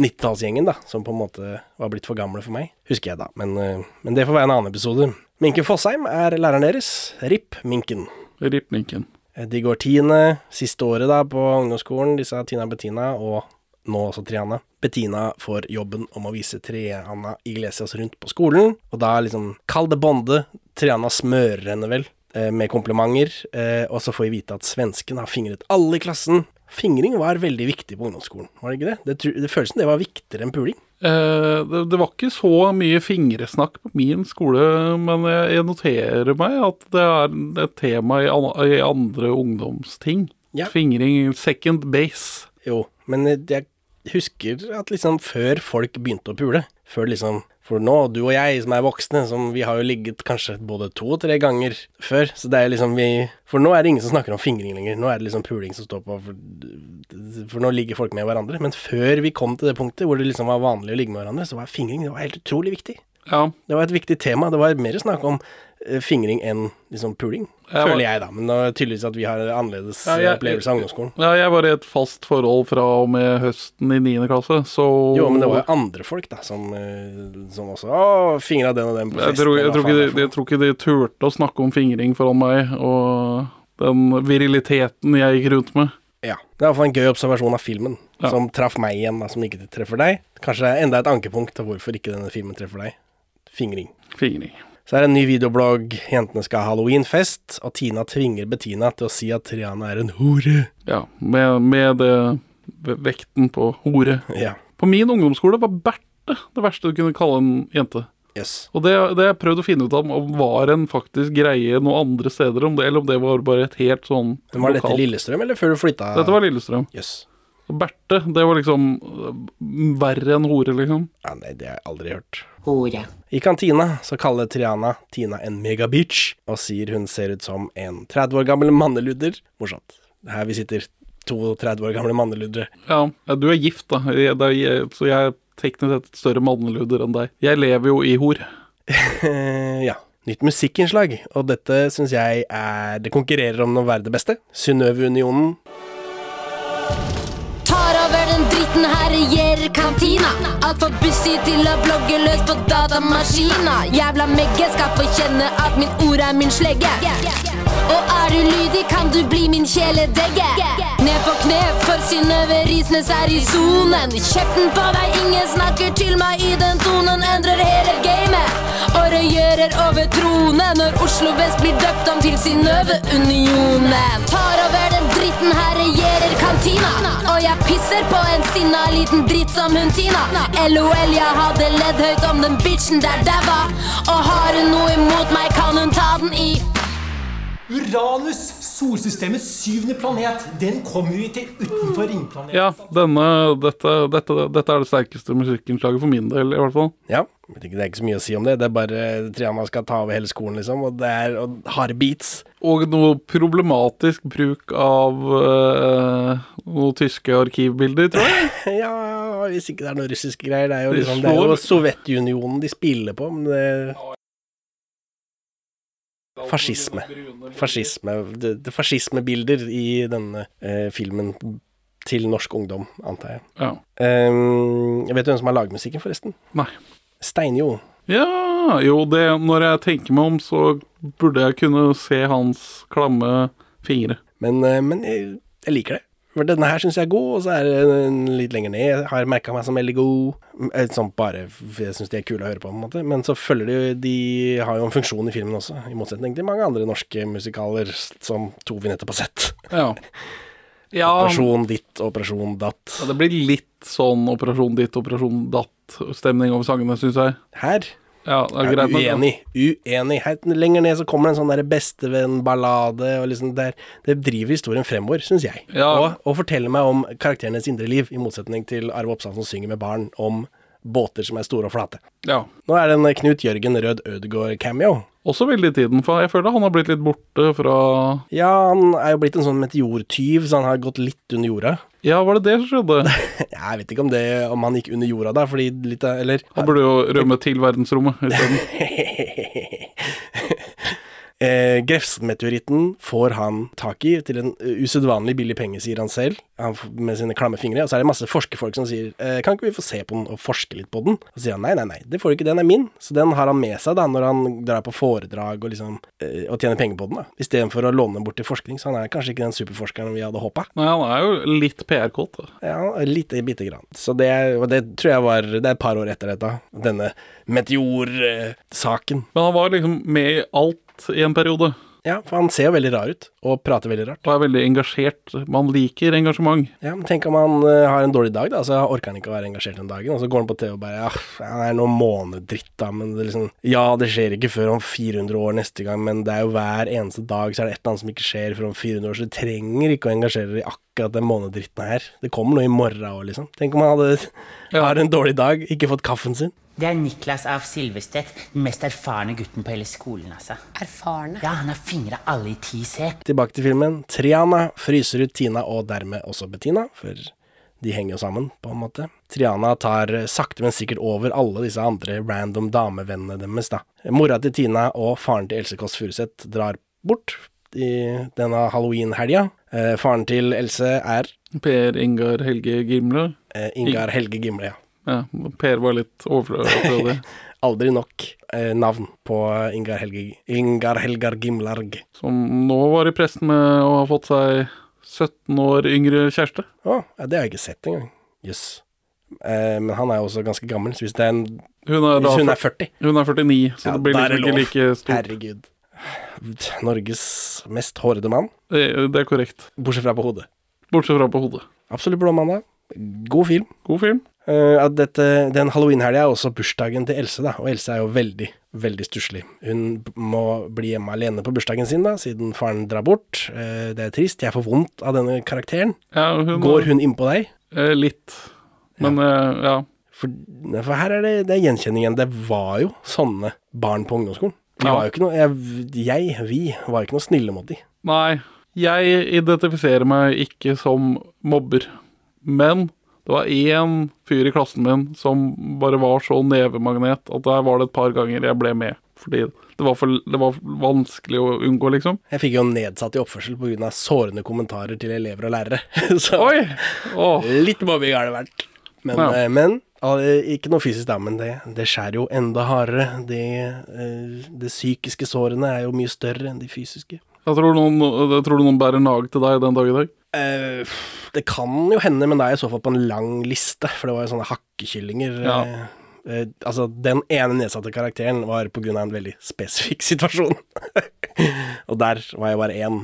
90-tallsgjengen, da, som på en måte var blitt for gamle for meg. Husker jeg, da. Men, uh, men det får være en annen episode. Minken Fossheim er læreren deres. RIP Minken. Rip Minken. Eh, De går tiende, siste året da på ungdomsskolen, disse Tina Bettina, og nå også Triana. Bettina får jobben om å vise Triana Iglesias rundt på skolen, og da liksom Kall det bonde. Triana smører henne vel eh, med komplimenter, eh, og så får vi vite at svensken har fingret alle i klassen Fingring var veldig viktig på ungdomsskolen, var det ikke det? Det, det føles som det var viktigere enn puling. Eh, det, det var ikke så mye fingresnakk på min skole, men jeg, jeg noterer meg at det er et tema i, an, i andre ungdomsting. Ja. Fingring, second base. Jo, men jeg husker at liksom før folk begynte å pule, før liksom For nå, du og jeg som er voksne, som vi har jo ligget kanskje både to og tre ganger før, så det er liksom vi For nå er det ingen som snakker om fingring lenger, nå er det liksom puling som står på, for, for nå ligger folk med hverandre. Men før vi kom til det punktet hvor det liksom var vanlig å ligge med hverandre, så var fingring det var helt utrolig viktig. Ja, Det var et viktig tema. Det var mer snakk om fingring enn liksom puling, jeg føler var- jeg, da. Men det er tydeligvis at vi har annerledes Ja, eh, jeg- opplevelse av ungdomsskolen. ja, jeg var i et fast forhold fra og med høsten i 9. klasse, så Jo, men det var jo andre folk, da, som, eh, som også Å, fingra den og den på jeg tror, jeg, tror de, jeg tror ikke de turte å snakke om fingring foran meg, og den viriliteten jeg gikk rundt med. Ja. Det er iallfall en gøy observasjon av filmen, Ja. som traff meg igjen, da, som ikke treffer deg. Kanskje det er enda et ankepunkt til hvorfor ikke denne filmen treffer deg. Fingring. Fingring. Så er det en ny videoblogg. Jentene skal ha halloweenfest, og Tina tvinger Bettina til å si at Triana er en hore. Ja, med, med det vekten på hore. Ja. På min ungdomsskole var Berthe det verste du kunne kalle en jente. Yes. Og det, det jeg prøvde å finne ut av om var en faktisk greie noen andre steder, om det, eller om det var bare et helt sånn Men var dette lokalt- Lillestrøm, eller før du flytta? Dette var Lillestrøm. Jøss. Berthe, det var liksom øh, verre enn hore, liksom. Ja, nei, det har jeg aldri hørt. Hore. I kantina så kaller Triana Tina en megabitch, og sier hun ser ut som en 30 år gammel manneludder. Morsomt. Her vi sitter to 30 år gamle manneludre. Ja, ja, du er gift, da, jeg, det jeg, så jeg er teknisk sett et større manneludder enn deg. Jeg lever jo i hor. Ja. Nytt musikkinnslag, og dette syns jeg er Det konkurrerer om å være det beste. Synnøve-unionen. Tar over den dritten her regjerer kantina. Altfor bussy til å blogge løs på datamaskina. Jævla megge skal få kjenne at min ord er min slegge. Og er du lydig, kan du bli min kjæledegge. Ned på kne, for Synnøve Risnes er i sonen. Kjeften på deg, ingen snakker til meg i den tonen. Endrer hele gamet. Og regjerer over tronen når Oslo vest blir døpt om til Synnøve-unionen. Tar over den dritten herre. Og jeg pisser på en sinna liten dritt som hun Tina. LOL, jeg hadde ledd høyt om den bitchen der daua. Og har hun noe imot meg, kan hun ta den i Uranus, solsystemets syvende planet, den kommer vi til utenfor ringplaneten. Ja, denne, dette, dette, dette er det sterkeste musikkinnslaget for min del, i hvert fall. Ja. Det er ikke så mye å si om det. Det er bare Triana skal ta over hele skolen, liksom. Og det er og harde beats. Og noe problematisk bruk av øh, noen tyske arkivbilder, tror jeg. Ja, hvis ikke det er noen russiske greier. Det er jo, liksom, det er jo Sovjetunionen de spiller på, men det Fascisme. Fascisme det, det Fascismebilder i denne eh, filmen til norsk ungdom, antar jeg. Ja. Um, vet du hvem som har lagmusikken, forresten? Nei. Steinjo. Ja, jo, det, når jeg tenker meg om, så burde jeg kunne se hans klamme fingre. Men, eh, men jeg, jeg liker det. For denne her syns jeg er god, og så er den litt lenger ned. Jeg har merka meg som veldig god. Sånn bare jeg syns de er kule å høre på, på en måte. Men så følger de De har jo en funksjon i filmen også, i motsetning til mange andre norske musikaler som to vi nettopp har sett. Ja. ja Operasjon ditt, operasjon datt. Ja, det blir litt sånn Operasjon ditt, Operasjon datt-stemning over sangene, syns jeg. Her Ja, det er greit uenig. Uenig. Her lenger ned så kommer det en sånn der bestevenn-ballade, liksom der, det driver historien fremover, syns jeg. Ja. Og, og forteller meg om karakterenes indre liv, i motsetning til Arve Oppsal som synger med barn om båter som er store og flate. Ja. Nå er det en Knut Jørgen Rød Ødegård-cameo. Også veldig i tiden, for jeg føler han har blitt litt borte fra Ja, han er jo blitt en sånn meteortyv, så han har gått litt under jorda. Ja, var det det som skjedde? Jeg vet ikke om, det, om han gikk under jorda da, fordi litt Eller Han burde jo rømme til verdensrommet isteden. Eh, Grefsenmeteoritten får han tak i til en eh, usedvanlig billig penge, sier han selv, han, med sine klamme fingre. Og så er det masse forskerfolk som sier eh, kan ikke vi få se på den og forske litt på den? Og så sier han nei, nei, nei, det får du ikke, den er min. Så den har han med seg da når han drar på foredrag og liksom eh, og tjener penger på den, da. Istedenfor å låne den bort til forskning. Så han er kanskje ikke den superforskeren vi hadde håpa. Nei, han er jo litt PR-kåt. da. Ja, lite, bitte grann. Så det, og det tror jeg var Det er et par år etter dette. Denne meteorsaken. Men han var liksom med i alt i en periode. Ja, for han ser jo veldig rar ut, og prater veldig rart. Og er veldig engasjert. Man liker engasjement. Ja, men Tenk om han uh, har en dårlig dag, da, så orker han ikke å være engasjert den dagen. Og så går han på TV og bare ja, han er noe månedritt, da, men det liksom Ja, det skjer ikke før om 400 år neste gang, men det er jo hver eneste dag så er det et eller annet som ikke skjer før om 400 år, så du trenger ikke å engasjere deg i akkurat den månedritten her. Det kommer noe i morgen òg, liksom. Tenk om han hadde har en dårlig dag, ikke fått kaffen sin. Det er Niklas av Silvestedt, den mest erfarne gutten på hele skolen. altså. Erfarne? Ja, Han har fingra alle i 10C. Tilbake til filmen. Triana fryser ut Tina og dermed også Bettina, for de henger jo sammen, på en måte. Triana tar sakte, men sikkert over alle disse andre random damevennene deres, da. Mora til Tina og faren til Else Kåss Furuseth drar bort i denne halloween-helga. Eh, faren til Else er Per Ingar Helge Gimle. eh, Ingar Helge Gimle, ja. Ja, Per var litt overflødig. Aldri nok eh, navn på Ingar Helge Ingar Helgar Gimlarg. Som nå var i pressen med å ha fått seg 17 år yngre kjæreste. Å, ja, det har jeg ikke sett engang. Jøss. Eh, men han er jo også ganske gammel, så hvis, det er en, Hun er, hvis hun er 40 Hun er 49, så Ja, det blir liksom ikke like stort. Herregud. Norges mest hårete mann, Det, det er korrekt. bortsett fra på hodet. Bortsett fra på hodet. Absolutt blå mandag. God film. God film. Eh, at dette, den halloween-helga er også bursdagen til Else, da. Og Else er jo veldig, veldig stusslig. Hun må bli hjemme alene på bursdagen sin, da, siden faren drar bort. Eh, det er trist. Jeg får vondt av denne karakteren. Ja, hun Går hun innpå deg? Eh, litt. Men eh, ja. For, for her er det, det er gjenkjenningen. Det var jo sånne barn på ungdomsskolen. Vi Ja. var jo ikke noe, jeg, jeg, vi, var jo ikke noe snille mot de. Nei, jeg identifiserer meg ikke som mobber. Men det var én fyr i klassen min som bare var så nevemagnet at der var det et par ganger jeg ble med. Fordi det var, for, det var vanskelig å unngå, liksom. Jeg fikk jo nedsatt i oppførsel pga. sårende kommentarer til elever og lærere. Så Oi! Oh. litt mobbing har det vært. Men, Ja. eh, men ikke noe fysisk, da, men det, det skjærer jo enda hardere. Det, eh, det psykiske sårene er jo mye større enn de fysiske. Jeg tror, noen, jeg tror noen bærer nag til deg den dag i dag? Eh, det kan jo hende, men da er jeg i så fall på en lang liste, for det var jo sånne hakkekyllinger. Ja. Uh, altså, den ene nedsatte karakteren var på grunn av en veldig spesifikk situasjon. og der var jeg bare én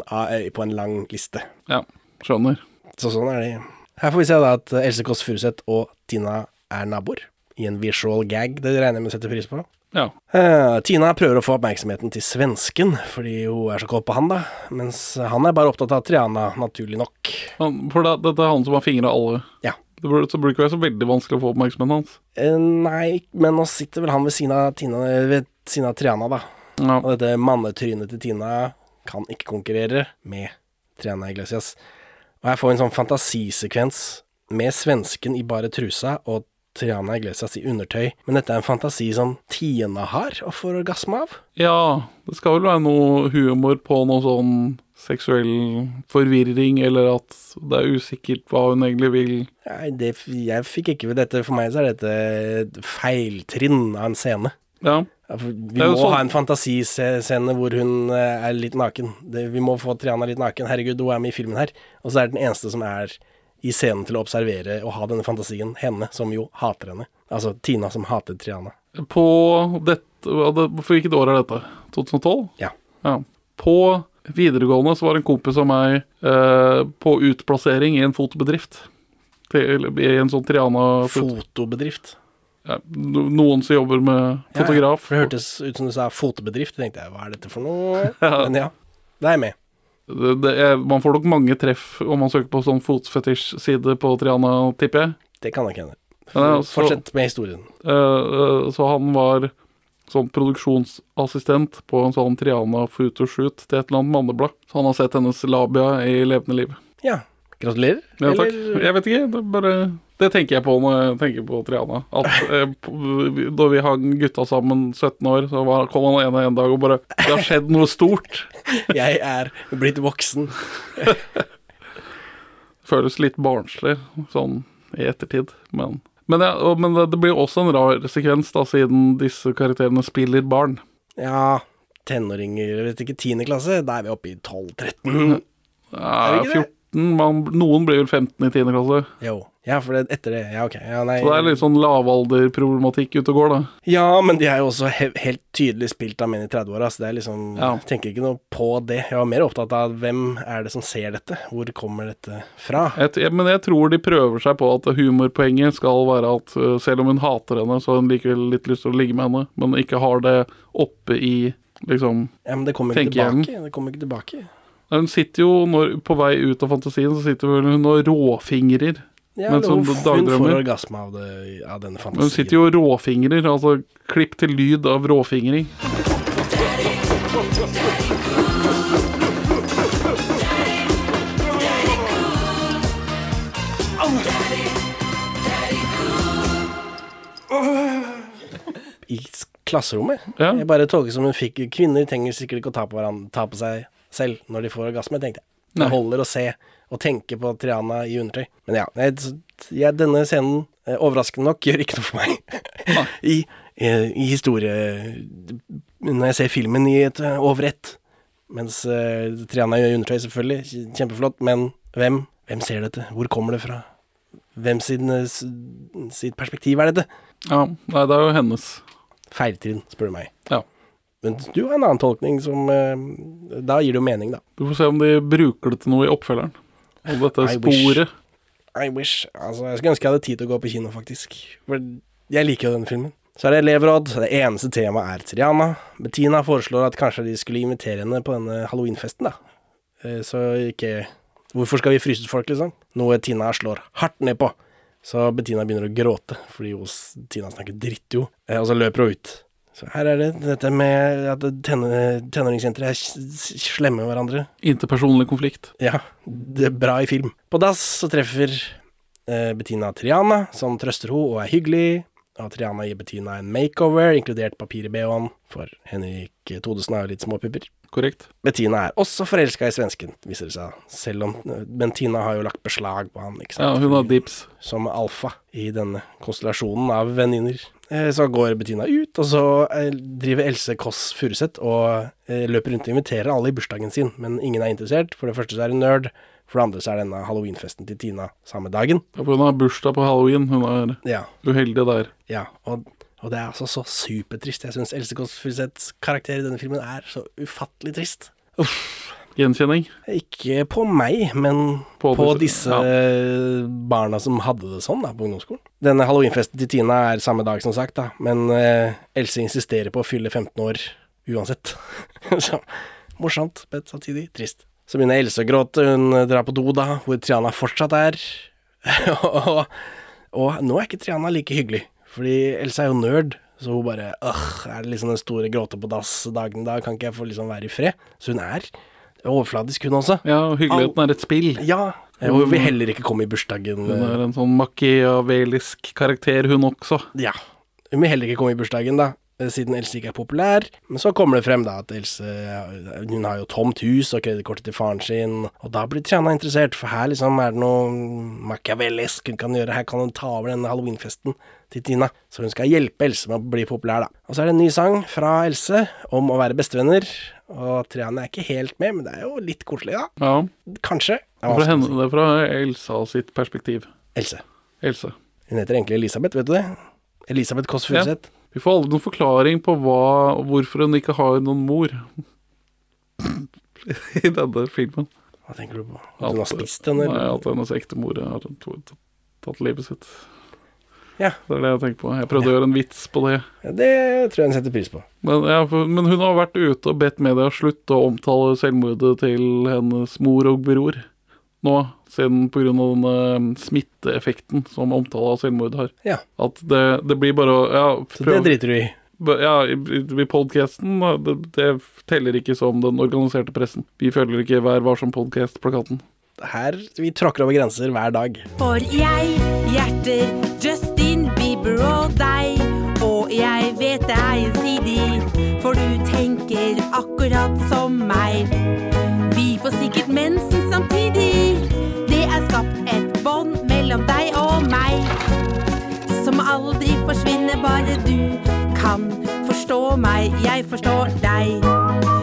på en lang liste. Ja, skjønner. Så sånn er det. Her får vi se da at Else Kåss Furuseth og Tina er naboer. I en visual gag, det regner jeg med å sette pris på. Ja. Uh, Tina prøver å få oppmerksomheten til svensken, fordi hun er så kåt på han, da. Mens han er bare opptatt av Triana, naturlig nok. Han, for det, dette er han som har fingra alle. Ja. Det burde, så burde det ikke være så veldig vanskelig å få oppmerksomheten hans. Uh, nei, men nå sitter vel han ved siden av, Tina, ved siden av Triana, da. Ja. Og dette mannetrynet til Tina kan ikke konkurrere med Triana Iglesias. Og jeg får en sånn fantasisekvens med svensken i bare trusa og Triana Iglesias i undertøy. Men dette er en fantasi som Tina har og får orgasme av. Ja, det skal vel være noe humor på noe sånn seksuell forvirring, eller at det er usikkert hva hun egentlig vil. Nei, det, jeg fikk ikke ved dette. For meg så er dette et feiltrinn av en scene. Ja. Vi Det må sånn- ha en fantasiscene hvor hun eh, er litt naken. Det, vi må få Triana litt naken. Herregud, hun er med i filmen her. Og så er den eneste som er i scenen til å observere og ha denne fantasien, henne, som jo hater henne. Altså Tina som hater Triana. På dette det- For hvilket år er dette? 2012? Ja. ja. På videregående så var en kompis av meg eh, på utplassering i en fotobedrift. Til, I en sånn Triana Fotobedrift. ja, Noen som jobber med Ja, fotograf. for det hørtes ut som du sa fotobedrift. Da tenkte jeg hva er dette for noe? Ja. Men ja, det er jeg med. Det, er, man får nok mange treff om man søker på sånn fotfetisj-side på Triana, tipper jeg. Det kan nok hende. Fortsett med historien. Uh, uh, så han var sånn produksjonsassistent på en sånn Triana photoshoot til et eller annet manneblad. Så han har sett hennes labia i levende liv. Ja. Gratulerer. Ja, takk. Eller- Jeg vet ikke. Det, bare, det tenker jeg på når jeg tenker på Triana. At eh, Da vi hang gutta sammen 17 år, så var, kom han ene en dag og bare Det har skjedd noe stort. Jeg er blitt voksen. Føles litt barnslig sånn i ettertid, men men, ja, men det, blir også en rar sekvens, da, siden disse karakterene spiller barn. Ja, tenåringer, vet ikke, tiende klasse, da er vi oppe i 12-13. Ja, Er vi ikke det? 14 man, Noen blir vel 15 i 10. klasse. Jo. Ja, for det, etter det Ja, ok. Ja, nei. Så det er litt sånn lavalderproblematikk ute og går, da. Ja, men de er jo også he helt tydelig spilt av menn i 30-åra, så det er liksom Ja. Jeg tenker ikke noe på det. Jeg var mer opptatt av hvem er det som ser dette? Hvor kommer dette fra? Et, men jeg tror de prøver seg på at humorpoenget skal være at selv om hun hater henne, så har hun likevel litt lyst til å ligge med henne, men ikke har det oppe i liksom Ja, men det kommer ikke tilbake. Det kommer ikke tilbake. Hun sitter jo, når, på vei ut av fantasien, så sitter hun og råfingrer. Ja, mens hun hun får orgasme av, det, av denne fantasien. Hun sitter jo og råfingrer, altså klipp til lyd av råfingring. I klasserommet. Ja. Jeg bare tolker som hun fikk Kvinner trenger sikkert ikke å ta på, hverandre, ta på seg selv når de får orgasme, tenkte jeg. Det holder å se og tenke på Triana i undertøy. Men ja, jeg, jeg, denne scenen, eh, overraskende nok, gjør ikke noe for meg. I, i, I historie Når jeg ser filmen i et eh, over ett. Mens uh, Triana gjør undertøy, selvfølgelig. Kjempeflott. Men hvem? Hvem ser dette? Hvor kommer det fra? Hvem sin, eh, sitt perspektiv er dette? Ja, nei, det er jo hennes. Feiltrinn, spør du meg. Ja. Men du har en annen tolkning som eh, Da gir det jo mening, da. Du får se om de bruker det til noe i oppfølgeren. Og dette I wish. sporet. I wish. Altså, jeg skulle ønske jeg hadde tid til å gå på kino, faktisk. For jeg liker jo denne filmen. Så er det elevråd. Det eneste temaet er Triana. Bettina foreslår at kanskje de skulle invitere henne på denne halloweenfesten, da. Eh, Så ikke Hvorfor skal vi fryse ut folk, liksom? Noe Tina slår hardt ned på. Så Bettina begynner å gråte, fordi hos Tina snakker dritt, jo. Eh, Og så løper hun ut. Så her er det dette med at tenå- tenåringsjenter er slemme med hverandre. Interpersonlig konflikt. Ja, det er bra i film. På dass så treffer eh, Bettina Triana, som trøster henne og er hyggelig. Og Triana gir Bettina en makeover, inkludert papir i BH-en, for Henrik Todesen har jo litt småpupper. Korrekt. Bettina er også forelska i svensken, viser det seg. Selv om Men Tina har jo lagt beslag på han, ikke sant. Ja, hun har dips. Som alfa i denne konstellasjonen av venninner. Eh, Så går Bettina ut, og så eh, driver Else Kåss Furuseth og eh, løper rundt og inviterer alle i bursdagen sin, men ingen er interessert. For det første så er hun nerd, for det andre så er denne halloweenfesten til Tina samme dagen. Ja, for hun har bursdag på halloween. Hun er Ja. uheldig der. Ja, og, og det er altså så supertrist. Jeg syns Else Kåss Furuseths karakter i denne filmen er så ufattelig trist. Uff. Gjenkjenning. Ikke på meg, men På på, disse- ja. barna som hadde det sånn da, på ungdomsskolen. Denne halloweenfesten til Tina er samme dag, som sagt, da, men eh, Else insisterer på å fylle 15 år uansett. så morsomt, men samtidig trist. Så begynner Else å gråte, hun drar på do da, hvor Triana fortsatt er. og, og nå er ikke Triana like hyggelig, fordi Else er jo nerd. Så hun bare Åh, er det liksom den store gråte på dass-dagen da, kan ikke jeg få liksom være i fred? Så hun er overfladisk, hun også. Ja, og hyggeligheten er et spill. Ja, hun vil heller ikke komme i bursdagen. Hun er en sånn machiavelisk karakter, hun også. Ja. Hun vil heller ikke komme i bursdagen, da, eh, siden Else ikke er populær. Men så kommer det frem da at Else eh, Hun har jo tomt hus og kredittkortet til faren sin, og da blir Triana interessert, for her liksom er det noe machiavellisk hun kan gjøre. Her kan hun ta over denne halloweenfesten til Tina. Så hun skal hjelpe Else med å bli populær, da. Og så er det en ny sang fra Else om å være bestevenner. Og Triana er ikke helt med, men det er jo litt koselig, da. Ja. Kanskje. Det er fra, henne, det er fra Elsa sitt perspektiv. Else. Else. Hun heter egentlig Elisabeth, vet du det? Elisabeth Kåss Furuseth. Vi får aldri noen forklaring på hva, hvorfor hun ikke har noen mor i denne filmen. Hva tenker du på? At hun har spist den, Nei, at hennes ekte mor har tatt livet sitt. Ja. Det er det jeg tenker på. Jeg prøvde å gjøre en vits på det. Ja, det tror jeg hun setter pris på. Men, ja, for, men hun har vært ute og bedt media slutte å omtale selvmordet til hennes mor og bror. Nå, siden pga. denne smitteeffekten som omtale av selvmord har. Ja. At det, det blir bare å ja, Så det driter du i. Ja, i, podkasten podcasten, det, det teller ikke som den organiserte pressen. Vi følger ikke Vær varsom-podkast-plakaten. Her, Vi tråkker over grenser hver dag. For jeg hjerter Justin Bieber og deg. Og jeg vet det er gjensidig, for du tenker akkurat som meg. Vi får sikkert mensen samtidig. Det er skapt et bånd mellom deg og meg. Som aldri forsvinner, bare du kan forstå meg. Jeg forstår deg.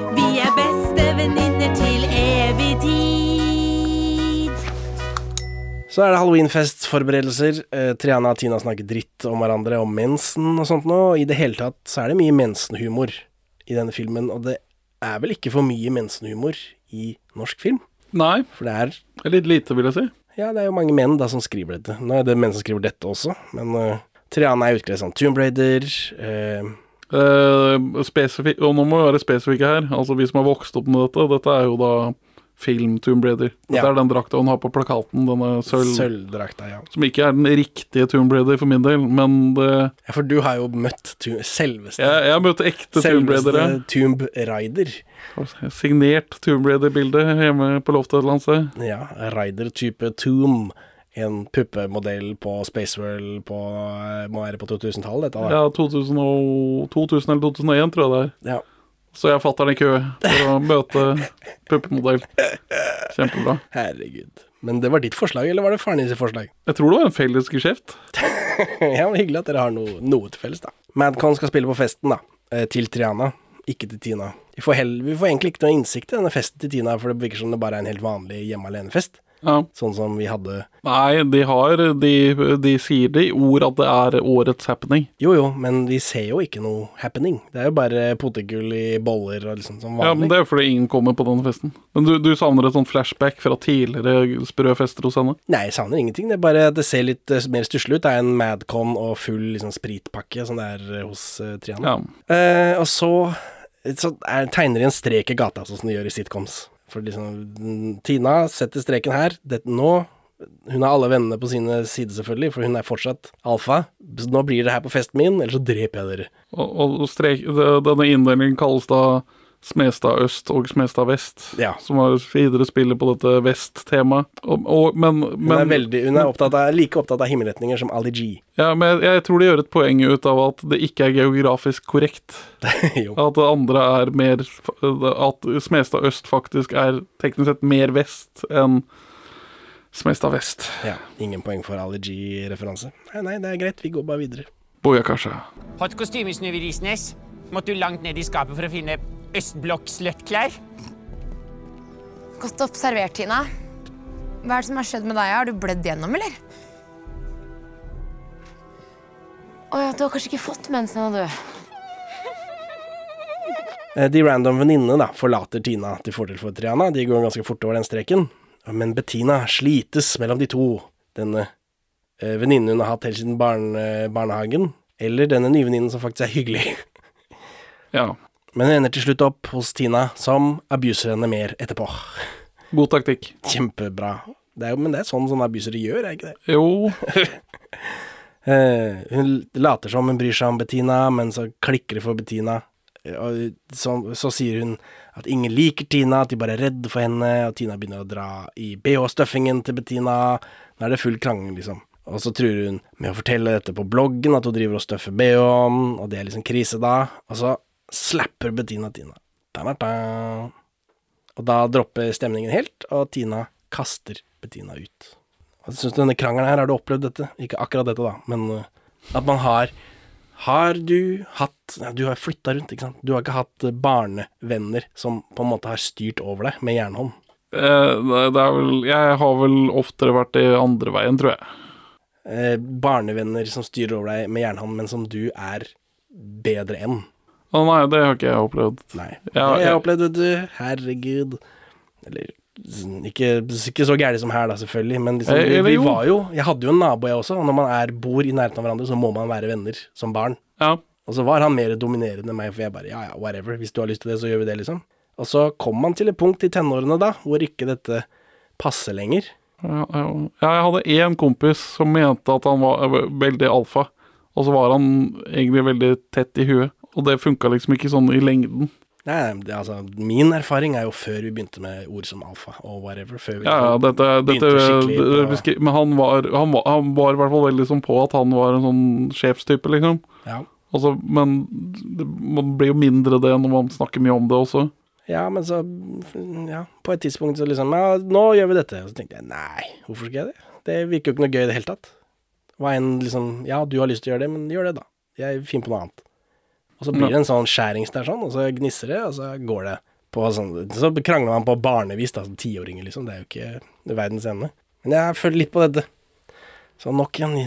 Så er det halloweenfest fødselsforberedelser. Eh, Triana og Tina snakker dritt om hverandre, om mensen og sånt noe. I det hele tatt så er det mye mensenhumor i denne filmen, og det er vel ikke for mye mensenhumor i norsk film? Nei. For det er Litt lite, vil jeg si. Ja, det er jo mange menn da som skriver dette. Nå er det menn som skriver dette også, men uh, Triana er utkledd som Tomb Raider. Uh, Eh, og nå må vi være spesifikke her. Altså Vi som har vokst opp med dette. Dette er jo da film Tomb Raider. Dette Ja. er den drakta hun har på plakaten. Denne sølv... Sølvdrakta, ja. Som ikke er den riktige Tomb Raider for min del, men det ja. For du har jo møtt selveste Jeg, jeg har møtt ekte Tomb Raidere. Tomb Raider. Signert Tomb Raider-bilde hjemme på loftet et eller annet sted. Ja, Raider-type Tomb. En puppemodell på Spaceworld på eh, Må være på 2000-tallet, dette da. Ja, 2000, og, 2000 eller 2001, tror jeg det er. Ja. Så jeg fatter den i kø for å møte puppemodell. Kjempebra. Herregud. Men det var ditt forslag, eller var det faren din sitt forslag? Jeg tror det var en felles geskjeft. ja, men Hyggelig at dere har noe, noe til felles, da. Madcon skal spille på festen, da. eh, Til Triana, ikke til Tina. Vi får, heller, vi får egentlig ikke noe innsikt i denne festen til Tina, for det virker som det bare er en helt vanlig hjemme alene-fest. Ja. Sånn som vi hadde Nei, de har de, de sier det i ord at det er årets happening. Jo jo, men vi ser jo ikke noe happening. Det er jo bare potetgull i boller og liksom som vanlig. Ja, men Det er fordi ingen kommer på denne festen. Men du, du savner et sånt flashback fra tidligere sprø fester hos henne? Nei, jeg savner ingenting. Det er bare at det ser litt eh, mer stusslig ut. Det er en Madcon og full liksom, spritpakke som det er eh, hos uh, Triana. Ja. Eh, og så, så er, tegner de en strek i gata, sånn som de gjør i sitcoms. For liksom Tina setter streken her. Dette nå Hun har alle vennene på sine sider, selvfølgelig, for hun er fortsatt alfa. Så nå blir det her på festen min, eller så dreper jeg dere. Og, og strek, det, denne inndelingen kalles da Smestad øst og Smestad vest, Ja. som har videre spillet på dette vest-temaet. Og, men, Hun er, veldig, hun er opptatt av, like opptatt av himmelretninger som Ali G. Ja, men jeg, jeg tror de gjør et poeng ut av at det ikke er geografisk korrekt. At det andre er mer At Smestad øst faktisk er teknisk sett mer vest enn Smestad vest. Ja, ingen poeng for Ali G-referanse. Nei, nei, det er greit, vi går bare videre. Bojakasja. Hot kostyme, i Risnes. Måtte du langt ned i skapet for å finne østblokk-sløttklær? Godt observert, Tina. Hva er det som har skjedd med deg? Har du blødd gjennom, eller? Å ja, du har kanskje ikke fått mensen ennå, du. Eh, De random venninnene forlater Tina til fordel for Triana. De går ganske fort over den streken. Men Bettina slites mellom de to. Denne eh, venninnen hun har hatt helt siden barne, barnehagen, eller denne nye venninnen som faktisk er hyggelig. Ja. Men hun ender til slutt opp hos Tina, som abuser henne mer etterpå. God taktikk. Kjempebra. Det er jo, men det er sånn sånne abusere gjør, er ikke det? Jo. Eh, hun later som hun bryr seg om Bettina, men så klikker det for Bettina. Eh, så, så sier hun at ingen liker Tina, at de bare er redde for henne, og Tina begynner å dra i bh-stuffingen til Bettina. Nå er det full krangel, liksom. Og så truer hun med å fortelle dette på bloggen, at hun driver og støffer bh-en, og det er liksom krise da. Og så slapper Bettina Tina. Da-da-da. Og da dropper stemningen helt, og Tina kaster Bettina ut. Hva syns du denne krangelen her, har du opplevd dette? Ikke akkurat dette, da, men uh, at man har Har du hatt ja, Du har flytta rundt, ikke sant. Du har ikke hatt uh, barnevenner som på en måte har styrt over deg med jernhånd. Eh, det er vel Jeg har vel oftere vært i andre veien, tror jeg. Eh, barnevenner som styrer over deg med jernhånd, men som du er bedre enn. Å nei, det har ikke jeg opplevd. Nei. Jeg, det har jeg jeg- opplevd, vet du. Herregud. Eller ikke, ikke så gærent som her, da, selvfølgelig, men liksom, Eh, vi, eller vi jo. var jo Jeg hadde jo en nabo, jeg også, og når man er, bor i nærheten av hverandre, så må man være venner som barn. Ja. Og så var han mer dominerende enn meg, for jeg bare ja ja, whatever, hvis du har lyst til det, så gjør vi det, liksom. Og så kom man til et punkt i tenårene, da, hvor ikke dette passer lenger. Ja, ja. Ja, jeg hadde én kompis som mente at han var øh, veldig alfa, og så var han egentlig veldig tett i huet. Og det funka liksom ikke sånn i lengden. Nei, det, altså, min erfaring er jo før vi begynte med ord som alfa og whatever. Før vi Ja, ja, dette, dette på Men han var, han, var, han var i hvert fall veldig sånn på at han var en sånn sjefstype, liksom. Ja. Altså, men det, man blir jo mindre det når man snakker mye om det også. Ja, men så Ja, på et tidspunkt så liksom Ja, nå gjør vi dette. Og så tenkte jeg nei, hvorfor skal jeg det? Det virker jo ikke noe gøy i det hele tatt. Hva enn liksom Ja, du har lyst til å gjøre det, men gjør det, da. Jeg finner på noe annet. Og så blir det en sånn skjærings der sånn, og så gnisser det, og så går det på sånn Så krangler man på barnevis, da, som tiåringer, liksom. Det er jo ikke verdens ende. Men jeg føler litt på dette. Så nok en,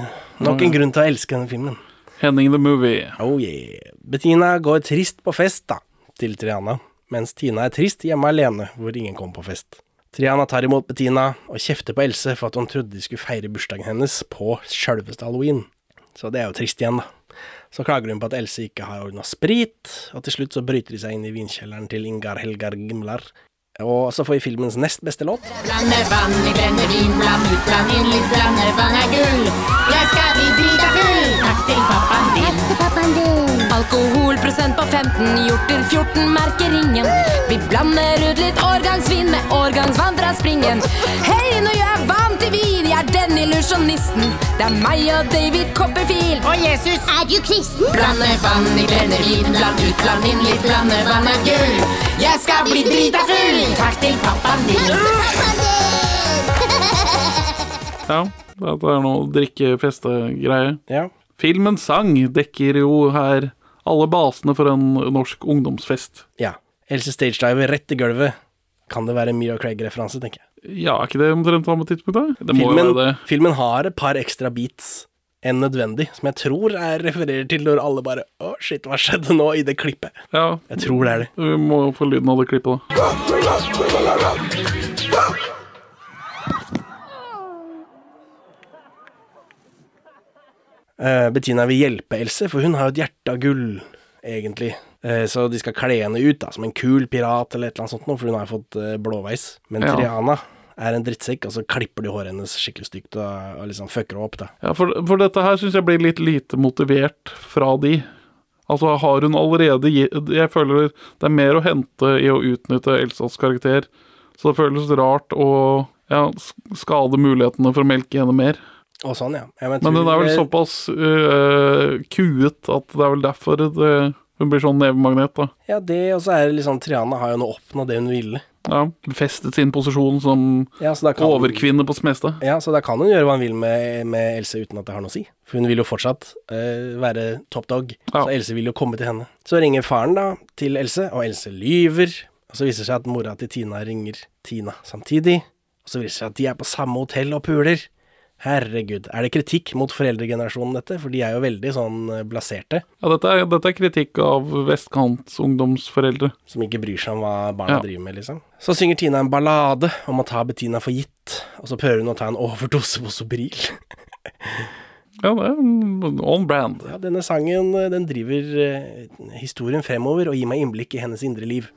nok en grunn til å elske denne filmen. Henning the Movie. Oh yeah. Bettina går trist på fest, da, til Triana, mens Tina er trist hjemme alene, hvor ingen kommer på fest. Triana tar imot Bettina og kjefter på Else for at hun trodde de skulle feire bursdagen hennes på sjølveste halloween. Så det er jo trist igjen, da. Så klager hun på at Else ikke har ordna sprit, og til slutt så bryter de seg inn i vinkjelleren til Ingar Helgar Gimlar. Og så får vi filmens nest beste låt. Blande vann i brennevin, vin, bland ut, bland inn litt, blande vann er gull. Jeg skal bli drita full, takk til pappaen din. Alkoholprosent på 15, gjort til 14, merker ingen. Vi blander ut litt årgangsvin med årgangsvann fra springen. Hei, nå gjør jeg vann til vin, er den illusjonisten. Det er meg og David Copperfield. Og Jesus, er du kristen? Blande vann i brennevin, vin, bland ut, bland inn litt, blandevann er gull. Jeg skal bli drita full, takk til pappaen din. Ja, dette er noe drikke-feste-greie. Ja. Filmens sang dekker jo her alle basene for en norsk ungdomsfest. Ja. Else stagediver rett i gulvet. Kan det være en Mira Craig-referanse, tenker jeg. Ja, er ikke det omtrent samme tidspunkt? da? Det må jo være det. filmen har et par ekstra beats enn nødvendig, som jeg tror jeg refererer til når alle bare Å, shit, hva skjedde nå i det klippet? Ja, Jeg tror det er det. vi må jo få lyden av det klippet, da. Uh, Bettina vil hjelpe Else, for hun har jo et hjerte av gull, egentlig. Uh, så de skal kle henne ut da, som en kul pirat eller et eller annet sånt, noe, for hun har fått uh, blåveis. Men Ja. Triana er en drittsekk, og så klipper de håret hennes skikkelig stygt og, og liksom fucker henne opp. da. Ja, for, for dette her syns jeg blir litt lite motivert fra de. Altså, har hun allerede Jeg føler det er mer å hente i å utnytte Elsas karakter. Så det føles rart å ja, skade mulighetene for å melke henne mer. Og sånn, ja. ja Men den er vel såpass uh, kuet at det er vel derfor det, hun blir sånn nevemagnet, da. Ja, det, og så er det liksom Triana har jo nå oppnådd det hun ville. Ja, Festet sin posisjon som Ja, overkvinne på Smestad. Ja, så da kan hun gjøre hva hun vil med, med Else uten at det har noe å si. For hun vil jo fortsatt uh, være top dog, så Else vil jo komme til henne. Så ringer faren da til Else, og Else lyver. Og så viser det seg at mora til Tina ringer Tina samtidig. Og så viser det seg at de er på samme hotell og puler. Herregud, er det kritikk mot foreldregenerasjonen dette? For de er jo veldig sånn eh, blaserte. Ja, dette er, dette er kritikk av vestkants ungdomsforeldre. Som ikke bryr seg om hva barna Ja. driver med, liksom. Så synger Tina en ballade om å ta Bettina for gitt, og så prøver hun å ta en overdose på Sobril. Ja, det er en on brand. Ja, denne sangen eh, den driver eh, historien fremover og gir meg innblikk i hennes indre liv.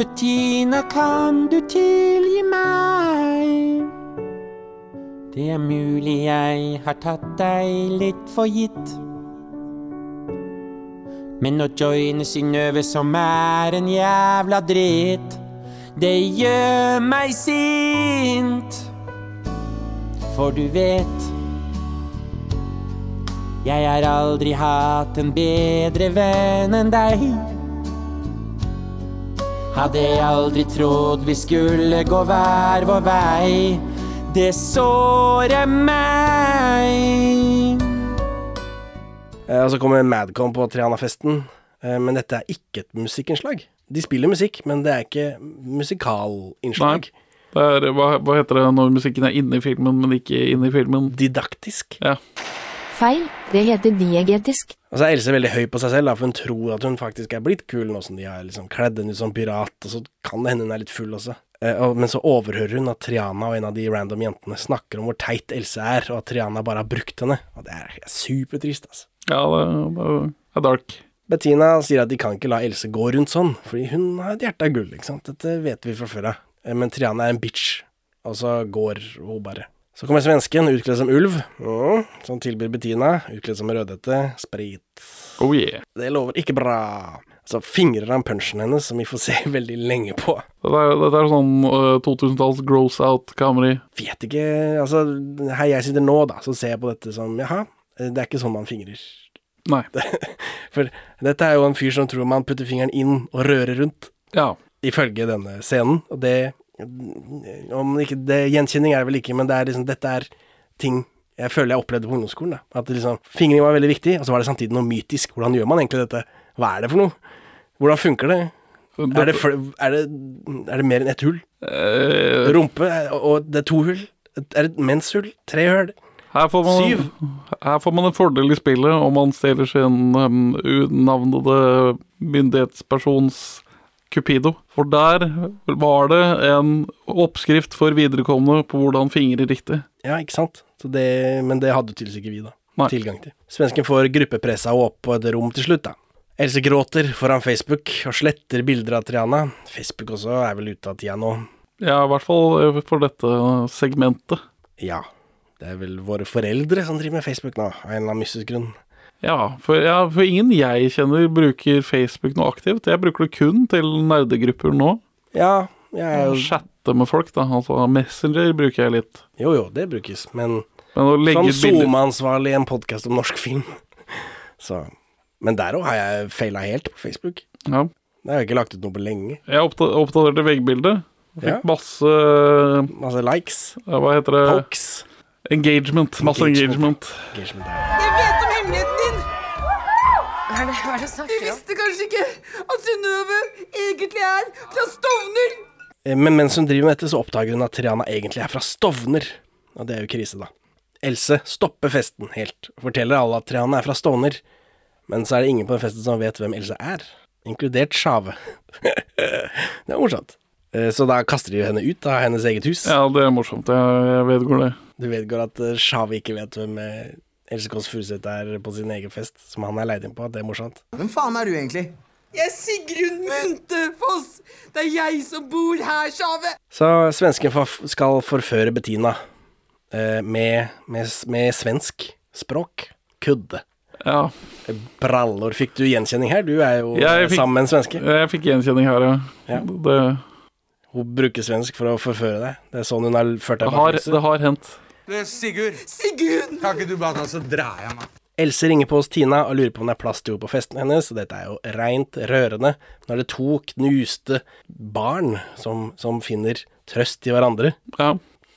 Bettina, kan du tilgi meg? Det er mulig jeg har tatt deg litt for gitt. Men å joine Synnøve som er en jævla dritt, det gjør meg sint. For du vet Jeg har aldri hatt en bedre venn enn deg. Hadde jeg aldri trodd vi skulle gå hver vår vei. Det sårer meg. Eh, Og så kommer Madcon på Triana-festen, eh, men dette er ikke et musikkinnslag. De spiller musikk, men det er ikke musikalinnslag. Det er, hva, hva heter det når musikken er inne i filmen, men ikke inne i filmen? Didaktisk. Ja. Feil. Det heter diegetisk. Og så er Else veldig høy på seg selv, da, for hun tror at hun faktisk er blitt kul nå som de har liksom kledd henne ut som pirat, og så kan det hende hun er litt full også. Eh, men så overhører hun at Triana og en av de random jentene snakker om hvor teit Else er, og at Triana bare har brukt henne. Og det er supertrist, altså. Ja, det, er dark. Bettina sier at de kan ikke la Else gå rundt sånn, fordi hun har et hjerte av gull, ikke sant. Dette vet vi fra før av. Eh, Men Triana er en bitch, og så går hun bare. Så kommer svensken utkledd som ulv, mm, som tilbyr Bettina, utkledd som rødhette, sprit. Oh yeah. Det lover ikke bra. Så fingrer han punchen hennes, som vi får se veldig lenge på. Dette er, dette er sånn uh, 2000-talls gross out-comedy. Vet ikke, altså her jeg sitter nå, da, så ser jeg på dette som jaha, det er ikke sånn man fingrer. Nei. For dette er jo en fyr som tror man putter fingeren inn og rører rundt. Ja. Ifølge denne scenen, og det om ikke, det Gjenkjenning er det vel ikke, men det er liksom, dette er ting jeg føler jeg opplevde på ungdomsskolen. Da. At liksom, Fingring var veldig viktig, og så var det samtidig noe mytisk. Hvordan gjør man egentlig dette? Hva er det for noe? Hvordan funker det? Er det, er det, er det mer enn ett hull? Uh, Rumpe, og det er to hull? Er det et menshull? Tre hull? Her får man, Syv. Her får man en fordel i spillet om man stjeler sin um, unavnede myndighetspersons Cupido. For der var det en oppskrift for viderekomne på hvordan fingre riktig. Ja, ikke sant? Så det, men det hadde tydeligvis ikke vi, da. Nei. Tilgang til. Svensken får gruppepressa henne opp på et rom til slutt, da. Else gråter foran Facebook og sletter bilder av Triana. Facebook også er vel ute av tida nå. Ja, i hvert fall for dette segmentet. Ja. Det er vel våre foreldre som driver med Facebook nå, av en eller annen mystisk grunn. Ja for, ja, for ingen jeg kjenner bruker Facebook noe aktivt. Jeg bruker det kun til nerdegrupper nå. Ja, jeg er Chatte med folk, da. Altså Messenger bruker jeg litt. Jo jo, det brukes, men, Men som SoMe-ansvarlig i en podkast om norsk film Så Men der òg har jeg faila helt på Facebook. Ja. Det har jeg ikke lagt ut noe på lenge. Jeg oppdaterte veggbildet. Fikk Ja. masse Masse likes. ja, Hva heter det? Pokes. Engagement. Masse engagement. Engagement Jeg vet om hemmeligheten din! Hva er det, hva er det du Du snakker om? visste kanskje ikke at Synnøve egentlig er fra Stovner? Eh, Men mens hun driver med dette, så oppdager hun at Triana egentlig er fra Stovner. Og det er jo krise, da. Else stopper festen helt, forteller alle at Triana er fra Stovner. Men så er det ingen på den festen som vet hvem Else er, inkludert Sjave. det er morsomt. Eh, Så da kaster de henne ut av hennes eget hus. Ja, det er morsomt. Jeg, vedgår det. Du vedgår at eh, Sjave ikke vet hvem eh, Else Kåss Furuseth er på sin egen fest, som han er leid inn på. Det er morsomt. Hvem faen er du egentlig? Jeg er Sigrun Muntefoss! Det er jeg som bor her, Sjave! Så svensken skal forføre Bettina eh, med, med, med svensk språk. Kudde. Ja. Brallor. Fikk du gjenkjenning her? Du er jo Jeg eh, fikk- sammen med en svenske. Jeg fikk gjenkjenning her, ja. Ja. Det, Hun bruker svensk for å forføre deg. Det er sånn hun har ført deg det, har, bak lyset. det har hendt. Du, Sigurd. Sigurd! Kan ikke du bare ta så drar jeg meg? Else ringer på hos Tina og lurer på om det er plass til henne på festen hennes, og dette er jo reint rørende. Nå er det to knuste barn som, som finner trøst i hverandre, Ja.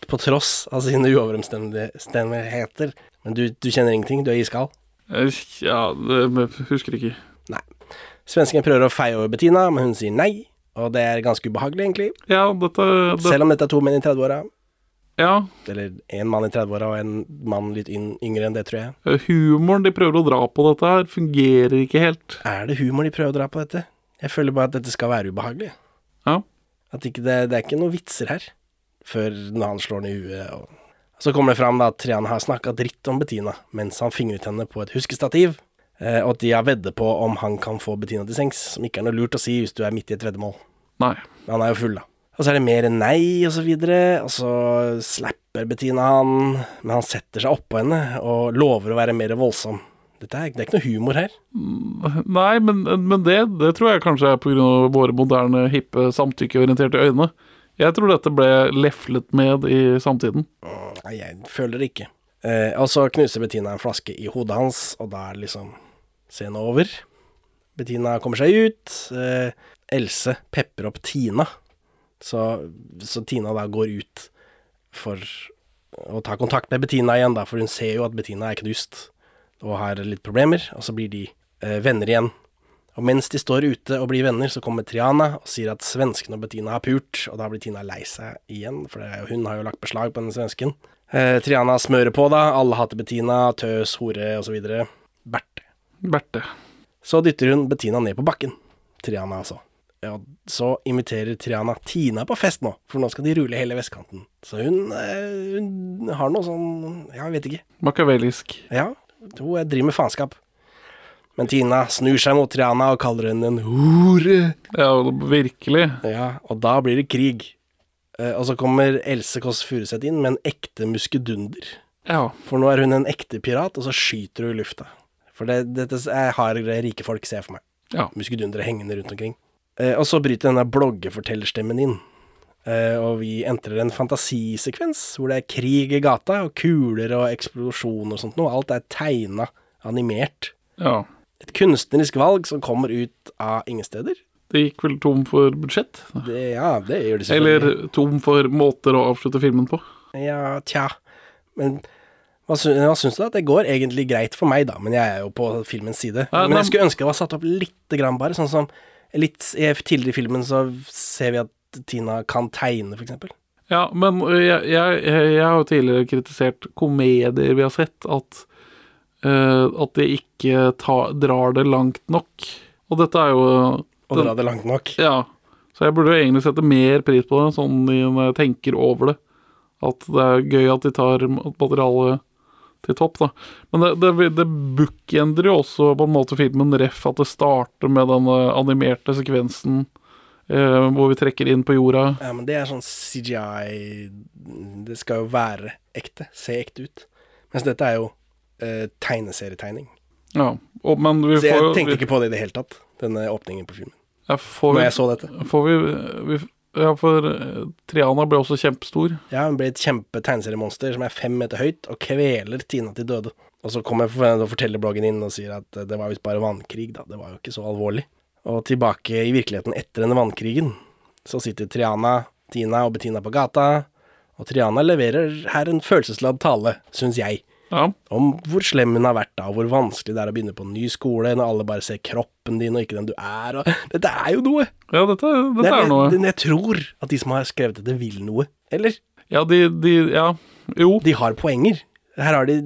på tross av sine uoverenstemmeligheter. Men du, du kjenner ingenting, du er iskald. Eh, Ja, det husker ikke. Nei. Svensken prøver å feie over Bettina, men hun sier nei, og det er ganske ubehagelig, egentlig. Ja, dette det, Selv om dette er to menn i 30-åra. Ja. Eller én mann i 30-åra og en mann litt yngre enn det, tror jeg. eh, Humoren de prøver å dra på dette her, fungerer ikke helt. Er det humor de prøver å dra på dette? Jeg føler bare at dette skal være ubehagelig. Ja. At ikke det, det er ikke noen vitser her, før når han slår den i huet. Og... Så kommer det fram da at Trian har snakka dritt om Bettina mens han fingret henne på et huskestativ, eh, og at de har veddet på om han kan få Bettina til sengs, som ikke er noe lurt å si hvis du er midt i et veddemål. Nei. Men han er jo full, da. Og så er det mer enn nei, og så videre, og så slapper Bettina han, men han setter seg oppå henne og lover å være mer voldsom. Dette er, det er ikke noe humor her. Nei, men, men det, det tror jeg kanskje er pga. våre moderne, hippe, samtykkeorienterte øyne. Jeg tror dette ble leflet med i samtiden. Nei, jeg føler det ikke. Eh, og så knuser Bettina en flaske i hodet hans, og da er liksom scenen over. Bettina kommer seg ut. Eh, Else pepper opp Tina, så, så Tina da går ut for å ta kontakt med Bettina igjen, da, for hun ser jo at Bettina er knust og har litt problemer, og så blir de eh, venner igjen. Og mens de står ute og blir venner, så kommer Triana og sier at svensken og Bettina har pult, og da blir Tina lei seg igjen, for hun har jo lagt beslag på denne svensken. Eh, Triana smører på, da. Alle hater Bettina, tøs, hore osv. Berthe. Berthe. Så dytter hun Bettina ned på bakken. Triana, altså. Ja, så inviterer Triana Tina på fest nå, for nå skal de rulle hele vestkanten. Så hun, eh, hun har noe sånn Ja, jeg vet ikke. Makavelisk. Ja, hun driver med faenskap. Men Tina snur seg mot Triana og kaller henne en hore. Ja, virkelig. Ja, og da blir det krig. Eh, og så kommer Else Kåss Furuseth inn med en ekte muskedunder. Ja. For nå er hun en ekte pirat, og så skyter hun i lufta. For det, dette er har rike folk ser for meg. Ja. Muskedundere hengende rundt omkring. Eh, og så bryter denne bloggefortellerstemmen inn. Eh, og vi entrer en fantasisekvens hvor det er krig i gata, og kuler og eksplosjoner og sånt noe. Alt er tegna, animert. Ja. Et kunstnerisk valg som kommer ut av ingen steder. Det gikk vel tom for budsjett? Det, ja, det gjør det selvfølgelig. Eller tom for måter å avslutte filmen på? Ja, tja. Men hva, sy syns du? da? Det går egentlig greit for meg, da, men jeg er jo på filmens side. Ja, men jeg skulle ønske det var satt opp lite grann, bare. Sånn som litt tidligere i filmen så ser vi at Tina kan tegne, eksempel. Ja, men jeg, jeg, jeg har jo tidligere kritisert komedier vi har sett, at, at de ikke ta, drar det langt nok. Og dette er jo Å dra det langt nok. Ja. Så jeg burde jo egentlig sette mer pris på det, sånn når jeg tenker over det. At det er gøy at de tar materialet til topp, da. Men det, det, det bookendrer jo også på en måte filmen ref at det starter med den øh, animerte sekvensen eh, hvor vi trekker inn på jorda. Ja, men det er sånn CGI Det skal jo være ekte. Se ekte ut. Mens dette er jo eh, tegneserietegning. Ja, og, men vi Så jeg jo tenkte vi- ikke på det i det hele tatt, denne åpningen på filmen. Ja, får Når vi- jeg så dette. Får vi, vi Ja, for eh, Triana ble også kjempestor. Ja, hun ble et kjempe tegneseriemonster som er fem meter høyt, og kveler Tina til døde. Og så kommer for- fortellerbloggen inn og sier at eh, det var visst bare vannkrig, da. Det var jo ikke så alvorlig. Og tilbake i virkeligheten etter denne vannkrigen, så sitter Triana, Tina og Bettina på gata, og Triana leverer her en følelsesladd tale, syns jeg. Om hvor slem hun har vært da, hvor vanskelig det er å begynne på en ny skole når alle bare ser kroppen din og ikke den du er, og Dette er jo noe! Ja, dette, dette er noe. Jeg, Jeg tror at de som har skrevet dette, vil noe. Eller? Ja, de, de Ja, jo. De har poenger. Her har de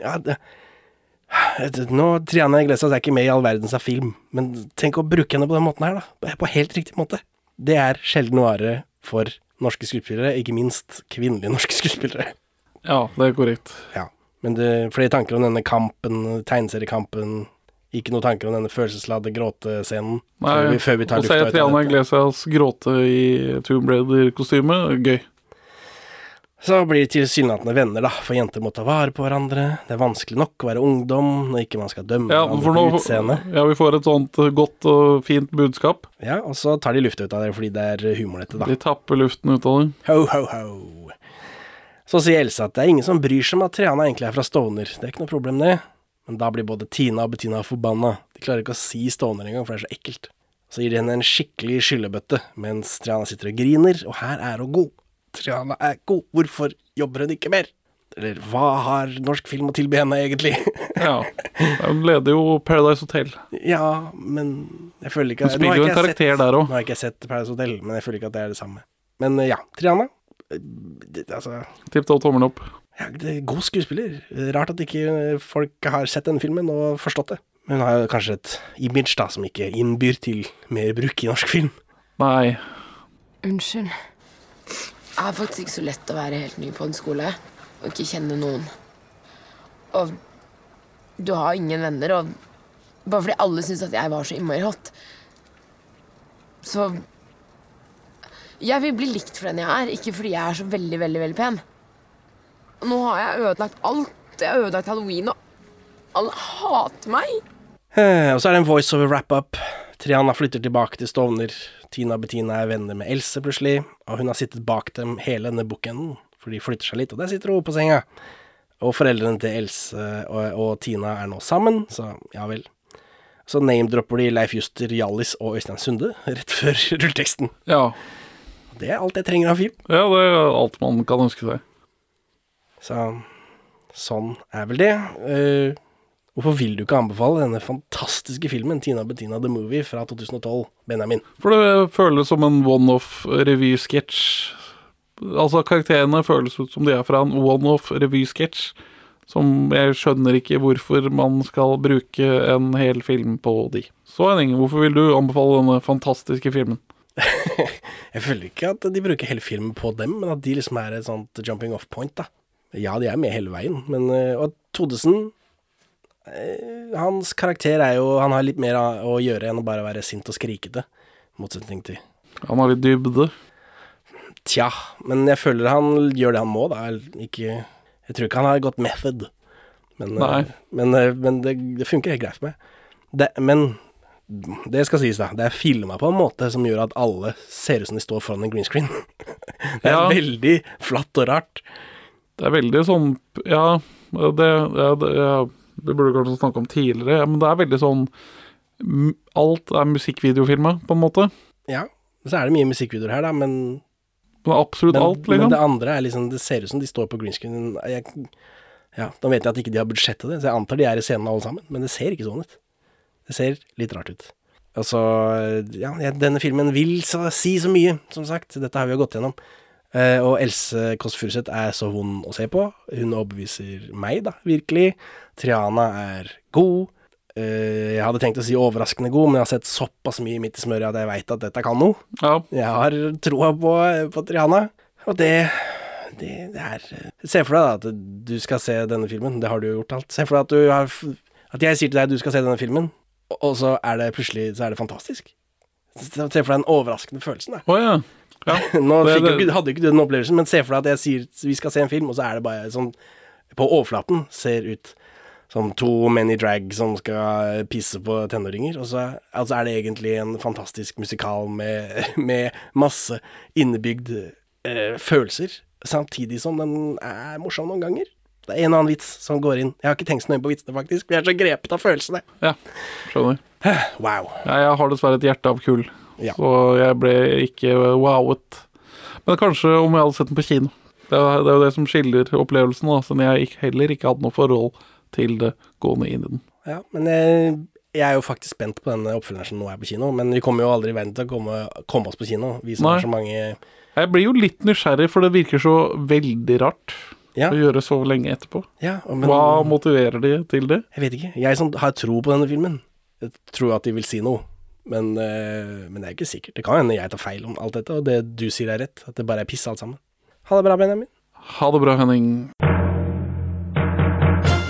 Ja, det nå, Triana Iglesias er ikke med i all verdens av film, men tenk å bruke henne på den måten her, da. På helt riktig måte. Det er sjelden vare for norske skuespillere, ikke minst kvinnelige norske skuespillere. Ja, det er korrekt. Ja, men det, flere tanker om denne kampen, tegneseriekampen. Ikke noen tanker om denne følelsesladde gråtescenen. Nei, før vi, før vi tar og se Triana. Iglesias gråte i Tomb Raider-kostyme, gøy. Så blir de tilsynelatende venner, da, for jenter må ta vare på hverandre. Det er vanskelig nok å være ungdom når ikke man skal dømme Ja, hverandre for på nå, utseendet. ja, vi får et sånt eh, godt og fint budskap. Ja, og så tar de lufta ut av det fordi det er humor, dette, da. De tapper luften ut av det. Ho, ho, ho. Så sier Elsa at det er ingen som bryr seg om at Triana egentlig er fra Stovner. Det er ikke noe problem, det. Men da blir både Tina og Bettina forbanna. De klarer ikke å si Stovner engang, for det er så ekkelt. Så gir de henne en skikkelig skyllebøtte, mens Triana sitter og griner, og her er hun god. Triana er god, hvorfor jobber hun ikke mer? Eller hva har norsk film å tilby henne, egentlig? Ja. Hun leder jo Paradise Hotel. ja, men jeg føler ikke Hun spiller jo en karakter sett, der også. Nå har jeg ikke sett Paradise Hotel, men jeg føler ikke at det er det samme. Men ja, Triana. Altså Tipp topp tommel opp. ja, det er God skuespiller. Rart at ikke folk har sett denne filmen og forstått det. Men hun har jo kanskje et image da som ikke innbyr til mer bruk i norsk film. Nei. Unnskyld. Det er faktisk ikke så lett å være helt ny på en skole og ikke kjenne noen. Og du har ingen venner, og bare fordi alle syns at jeg var så innmari hot, så Jeg vil bli likt for den jeg er, ikke fordi jeg er så veldig, veldig, veldig pen. Nå har jeg ødelagt alt. Jeg har ødelagt halloween, og alle hater meg. Eh, Og så er det en voiceover wrap-up. Triana flytter tilbake til Stovner. Tina og Bettina er venner med Else plutselig, og hun har sittet bak dem hele denne bookenden, for de flytter seg litt, og der sitter hun på senga. Og foreldrene til Else og, og Tina er nå sammen, så ja vel. Så name-dropper de Leif Juster, Hjallis og Øystein Sunde rett før rulleteksten. Ja. Det er alt jeg trenger av film. Ja, det er alt man kan ønske seg. Så sånn er vel det. Uh, hvorfor vil du ikke anbefale denne fantastiske filmen Tina Bettina The Movie fra 2012, Benjamin? For det føles som en one-off revysketsj. Altså, karakterene føles ut som de er fra en one-off revysketsj. Som jeg skjønner ikke hvorfor man skal bruke en hel film på de. Så Henning, hvorfor vil du anbefale denne fantastiske filmen? Jeg føler ikke at de bruker hele filmen på dem, men at de liksom er et sånt jumping off point, da. Ja, de er med hele veien, men eh, Og Todesen eh, Hans karakter er jo Han har litt mer å gjøre enn å bare være sint og skrikete, motsetning til Han har litt dybde. Tja, men jeg føler han gjør det han må, da. Ikke Jeg tror ikke han har gått method, men, eh, men, men det, det funker helt greit for meg. Det, men det skal sies, da. Det er filma på en måte som gjør at alle ser ut som de står foran en green screen. det er Ja. veldig flatt og rart. Det er veldig sånn Ja, det, ja, det, ja, det burde vi kanskje snakke om tidligere, men det er veldig sånn Alt er musikkvideofilma, på en måte. Ja, så er det mye musikkvideoer her, da, men Men absolutt men, alt, men liksom. det andre er liksom Det ser ut som de står på green screen. Jeg, ja, Da vet jeg at ikke de har budsjettet det, så jeg antar de er i scenen alle sammen, men det ser ikke sånn ut. Det ser litt rart ut. Altså, ja, denne filmen vil så, si så mye, som sagt. Dette har vi jo gått gjennom. Eh, og Else Kåss Furuseth er så vond å se på. Hun overbeviser meg, da, virkelig. Triana er god. Eh, jeg hadde tenkt å si overraskende god, men jeg har sett såpass mye midt i smøret at jeg veit at dette kan noe. Jeg har troa på, på Triana, og det det, det er Se for deg da at du skal se denne filmen. Det har du jo gjort alt. Se for deg at du har At jeg sier til deg at du skal se denne filmen, og- så er det plutselig Så er det fantastisk. Se for deg den overraskende følelsen. Å ja. ja. Nå Det- det- ikke, hadde jo ikke du den opplevelsen, men se for deg at jeg sier vi skal se en film, og så er det bare sånn På overflaten ser ut som to menn i drag som skal pisse på tenåringer, og så altså er det egentlig en fantastisk musikal med, med masse innebygd eh, følelser, samtidig som den er morsom noen ganger. Det er en annen vits som går inn. Jeg har ikke tenkt så nøye på vitsene, faktisk. Vi er så grepet av følelsene. Ja, skjønner. Wow. Ja, jeg har dessverre et hjerte av kull, Ja. så jeg ble ikke wowet. Men kanskje om jeg hadde sett den på kino. Det er, det er jo det som skiller opplevelsen, da, siden jeg heller ikke hadde noe forhold til det gående inn i den. Ja, men jeg, jeg er jo faktisk spent på denne oppfølgeren som nå er på kino, men vi kommer jo aldri i verden til å komme, komme oss på kino, vi som Nei. har så mange Jeg blir jo litt nysgjerrig, for det virker så veldig rart Ja. å gjøre så lenge etterpå. Ja, men- Hva motiverer de til det? Jeg vet ikke. Jeg som har tro på denne filmen, jeg tror at de vil si noe. Men, eh, men det er ikke sikkert. Det kan hende jeg tar feil om alt dette, og det du sier er rett. At det bare er piss alt sammen. Ha det bra, Benjamin. Ha det bra, Henning.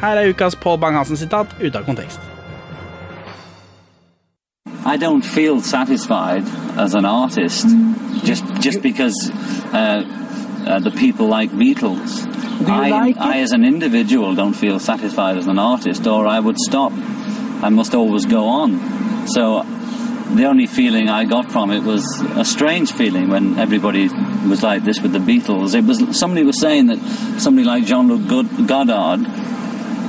Her er ukas Paul Bang-Hansen-sitat ute av kontekst. I don't feel satisfied as an artist just just because uh, uh, the people like Beatles. Do you I, like it? I, as an individual, don't feel satisfied as an artist, or I would stop. I must always go on. So the only feeling I got from it was a strange feeling when everybody was like this with the Beatles. It was somebody was saying that somebody like Jean-Luc God- Godard,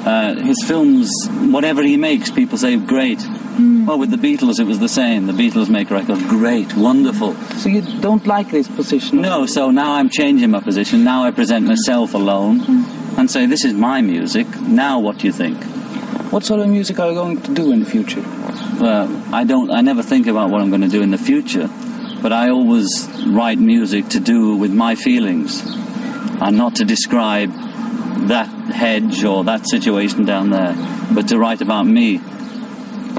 uh, his films, whatever he makes, people say great. Well, with the Beatles, it was the same. The Beatles make records great, wonderful. So you don't like this position? No, so now I'm changing my position. Now I present myself alone and say, this is my music. Now what do you think? What sort of music are you going to do in the future? Well, I don't. I never think about what I'm going to do in the future, but I always write music to do with my feelings, and not to describe that hedge or that situation down there, but to write about me.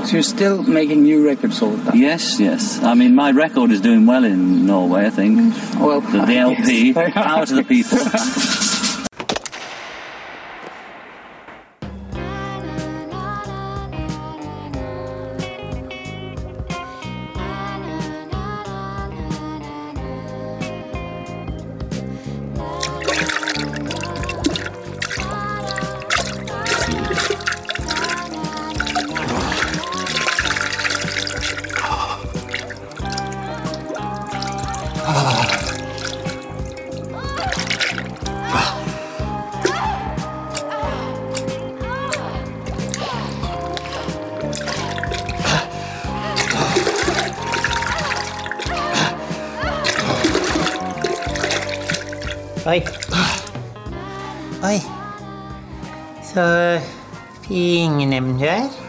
So you're still making new records all the time? Yes, yes. I mean, my record is doing well in Norway. I think. Well, the, the LP, guess. power to the people.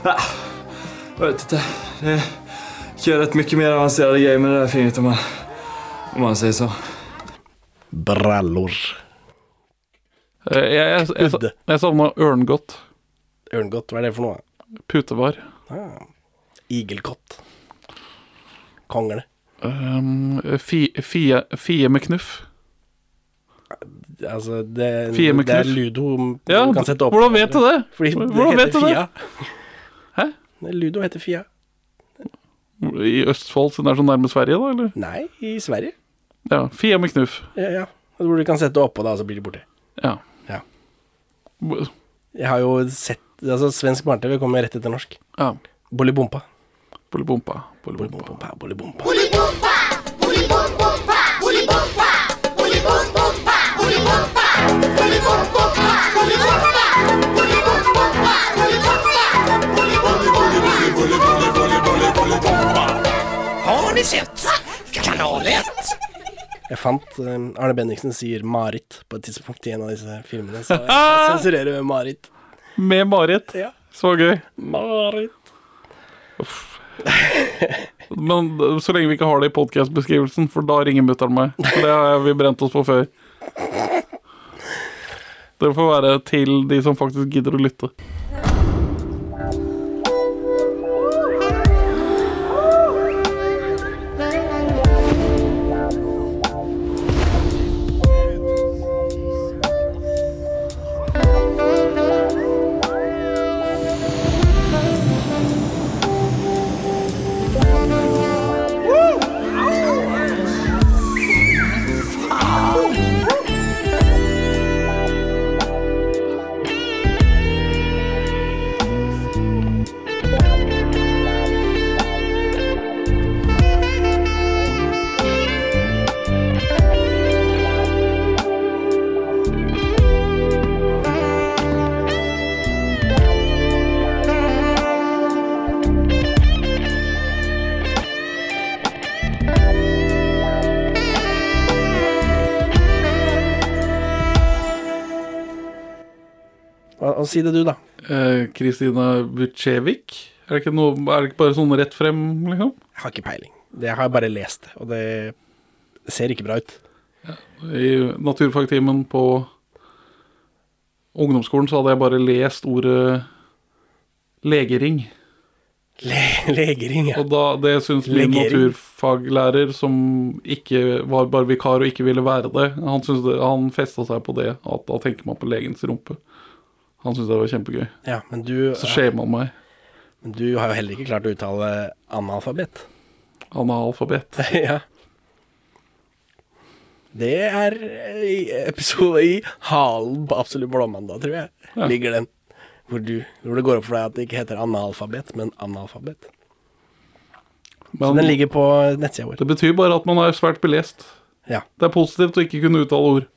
Jag vet inte. Det gör rätt mycket mer avancerade grejer med det där fingret om man, om man säger så. Brallor. Eh, Jeg, jeg, jeg, jeg, savna ørngodt. Ørngodt, hva er det for noe? Putevar. Ah, igelkott. Kongle. Um, fie, fie, fie med knuff. Altså, det, Fie med det er knuff. ludo Ja, kan sette opp. hvordan vet du det? Fordi det Hvordan vet heter du det? Ludo heter Fia. I Østfold, siden det er så nærme Sverige, da? eller? Nei, i Sverige. Ja, Fia med knuff. Ja, ja. Hvor du kan sette det oppå, da, Og så blir de borte. Ja. ja. Jeg har jo sett Altså, svensk barne-TV kommer rett etter norsk. Ja. Bollibompa. Bollibompa. Bollibompa. Bollibompa. Bollibompa. Bollibompa. Bollibompa. Bollibompa. Bollibompa. Bollibompa. Bollibompa. Bollibompa. Bollibompa. Bollibompa bolle, bolle, bolle, bolle, bollebomba. Har ni sett? Kanal 1. Jeg fant eh, Arne Bendiksen sier Marit på et tidspunkt i en av disse filmene, så jeg sensurerer med Marit. Med Marit? Så gøy. Marit. Uff. Men eh, så lenge vi ikke har det i podkastbeskrivelsen, for da ringer mutter'n meg. For det har vi brent oss på før. Det får være til de som faktisk gidder å lytte. Si det du, da. Eh, Kristina Vucevic? Er det, ikke noe, er det ikke bare sånn rett frem, liksom? Jeg har ikke peiling. Det har jeg bare lest, og det ser ikke bra ut. I naturfagtimen på ungdomsskolen så hadde jeg bare lest ordet legering. Le legering, ja. Og da, det syns min naturfaglærer, som ikke var bare vikar og ikke ville være det, han, det, han festa seg på det, at da tenker man på legens rumpe. Han syntes det var kjempegøy. Ja, men du Så shama han meg. Men du har jo heller ikke klart å uttale analfabet. Analfabet. ja. Det er eh, episode i halen på Absolutt blåmandag, tror jeg. Ja. Ligger den. Hvor, du, hvor det går opp for deg at det ikke heter analfabet, men analfabet. Så den ligger på nettsida vår. Det betyr bare at man er svært belest. Ja. Det er positivt å ikke kunne uttale ord.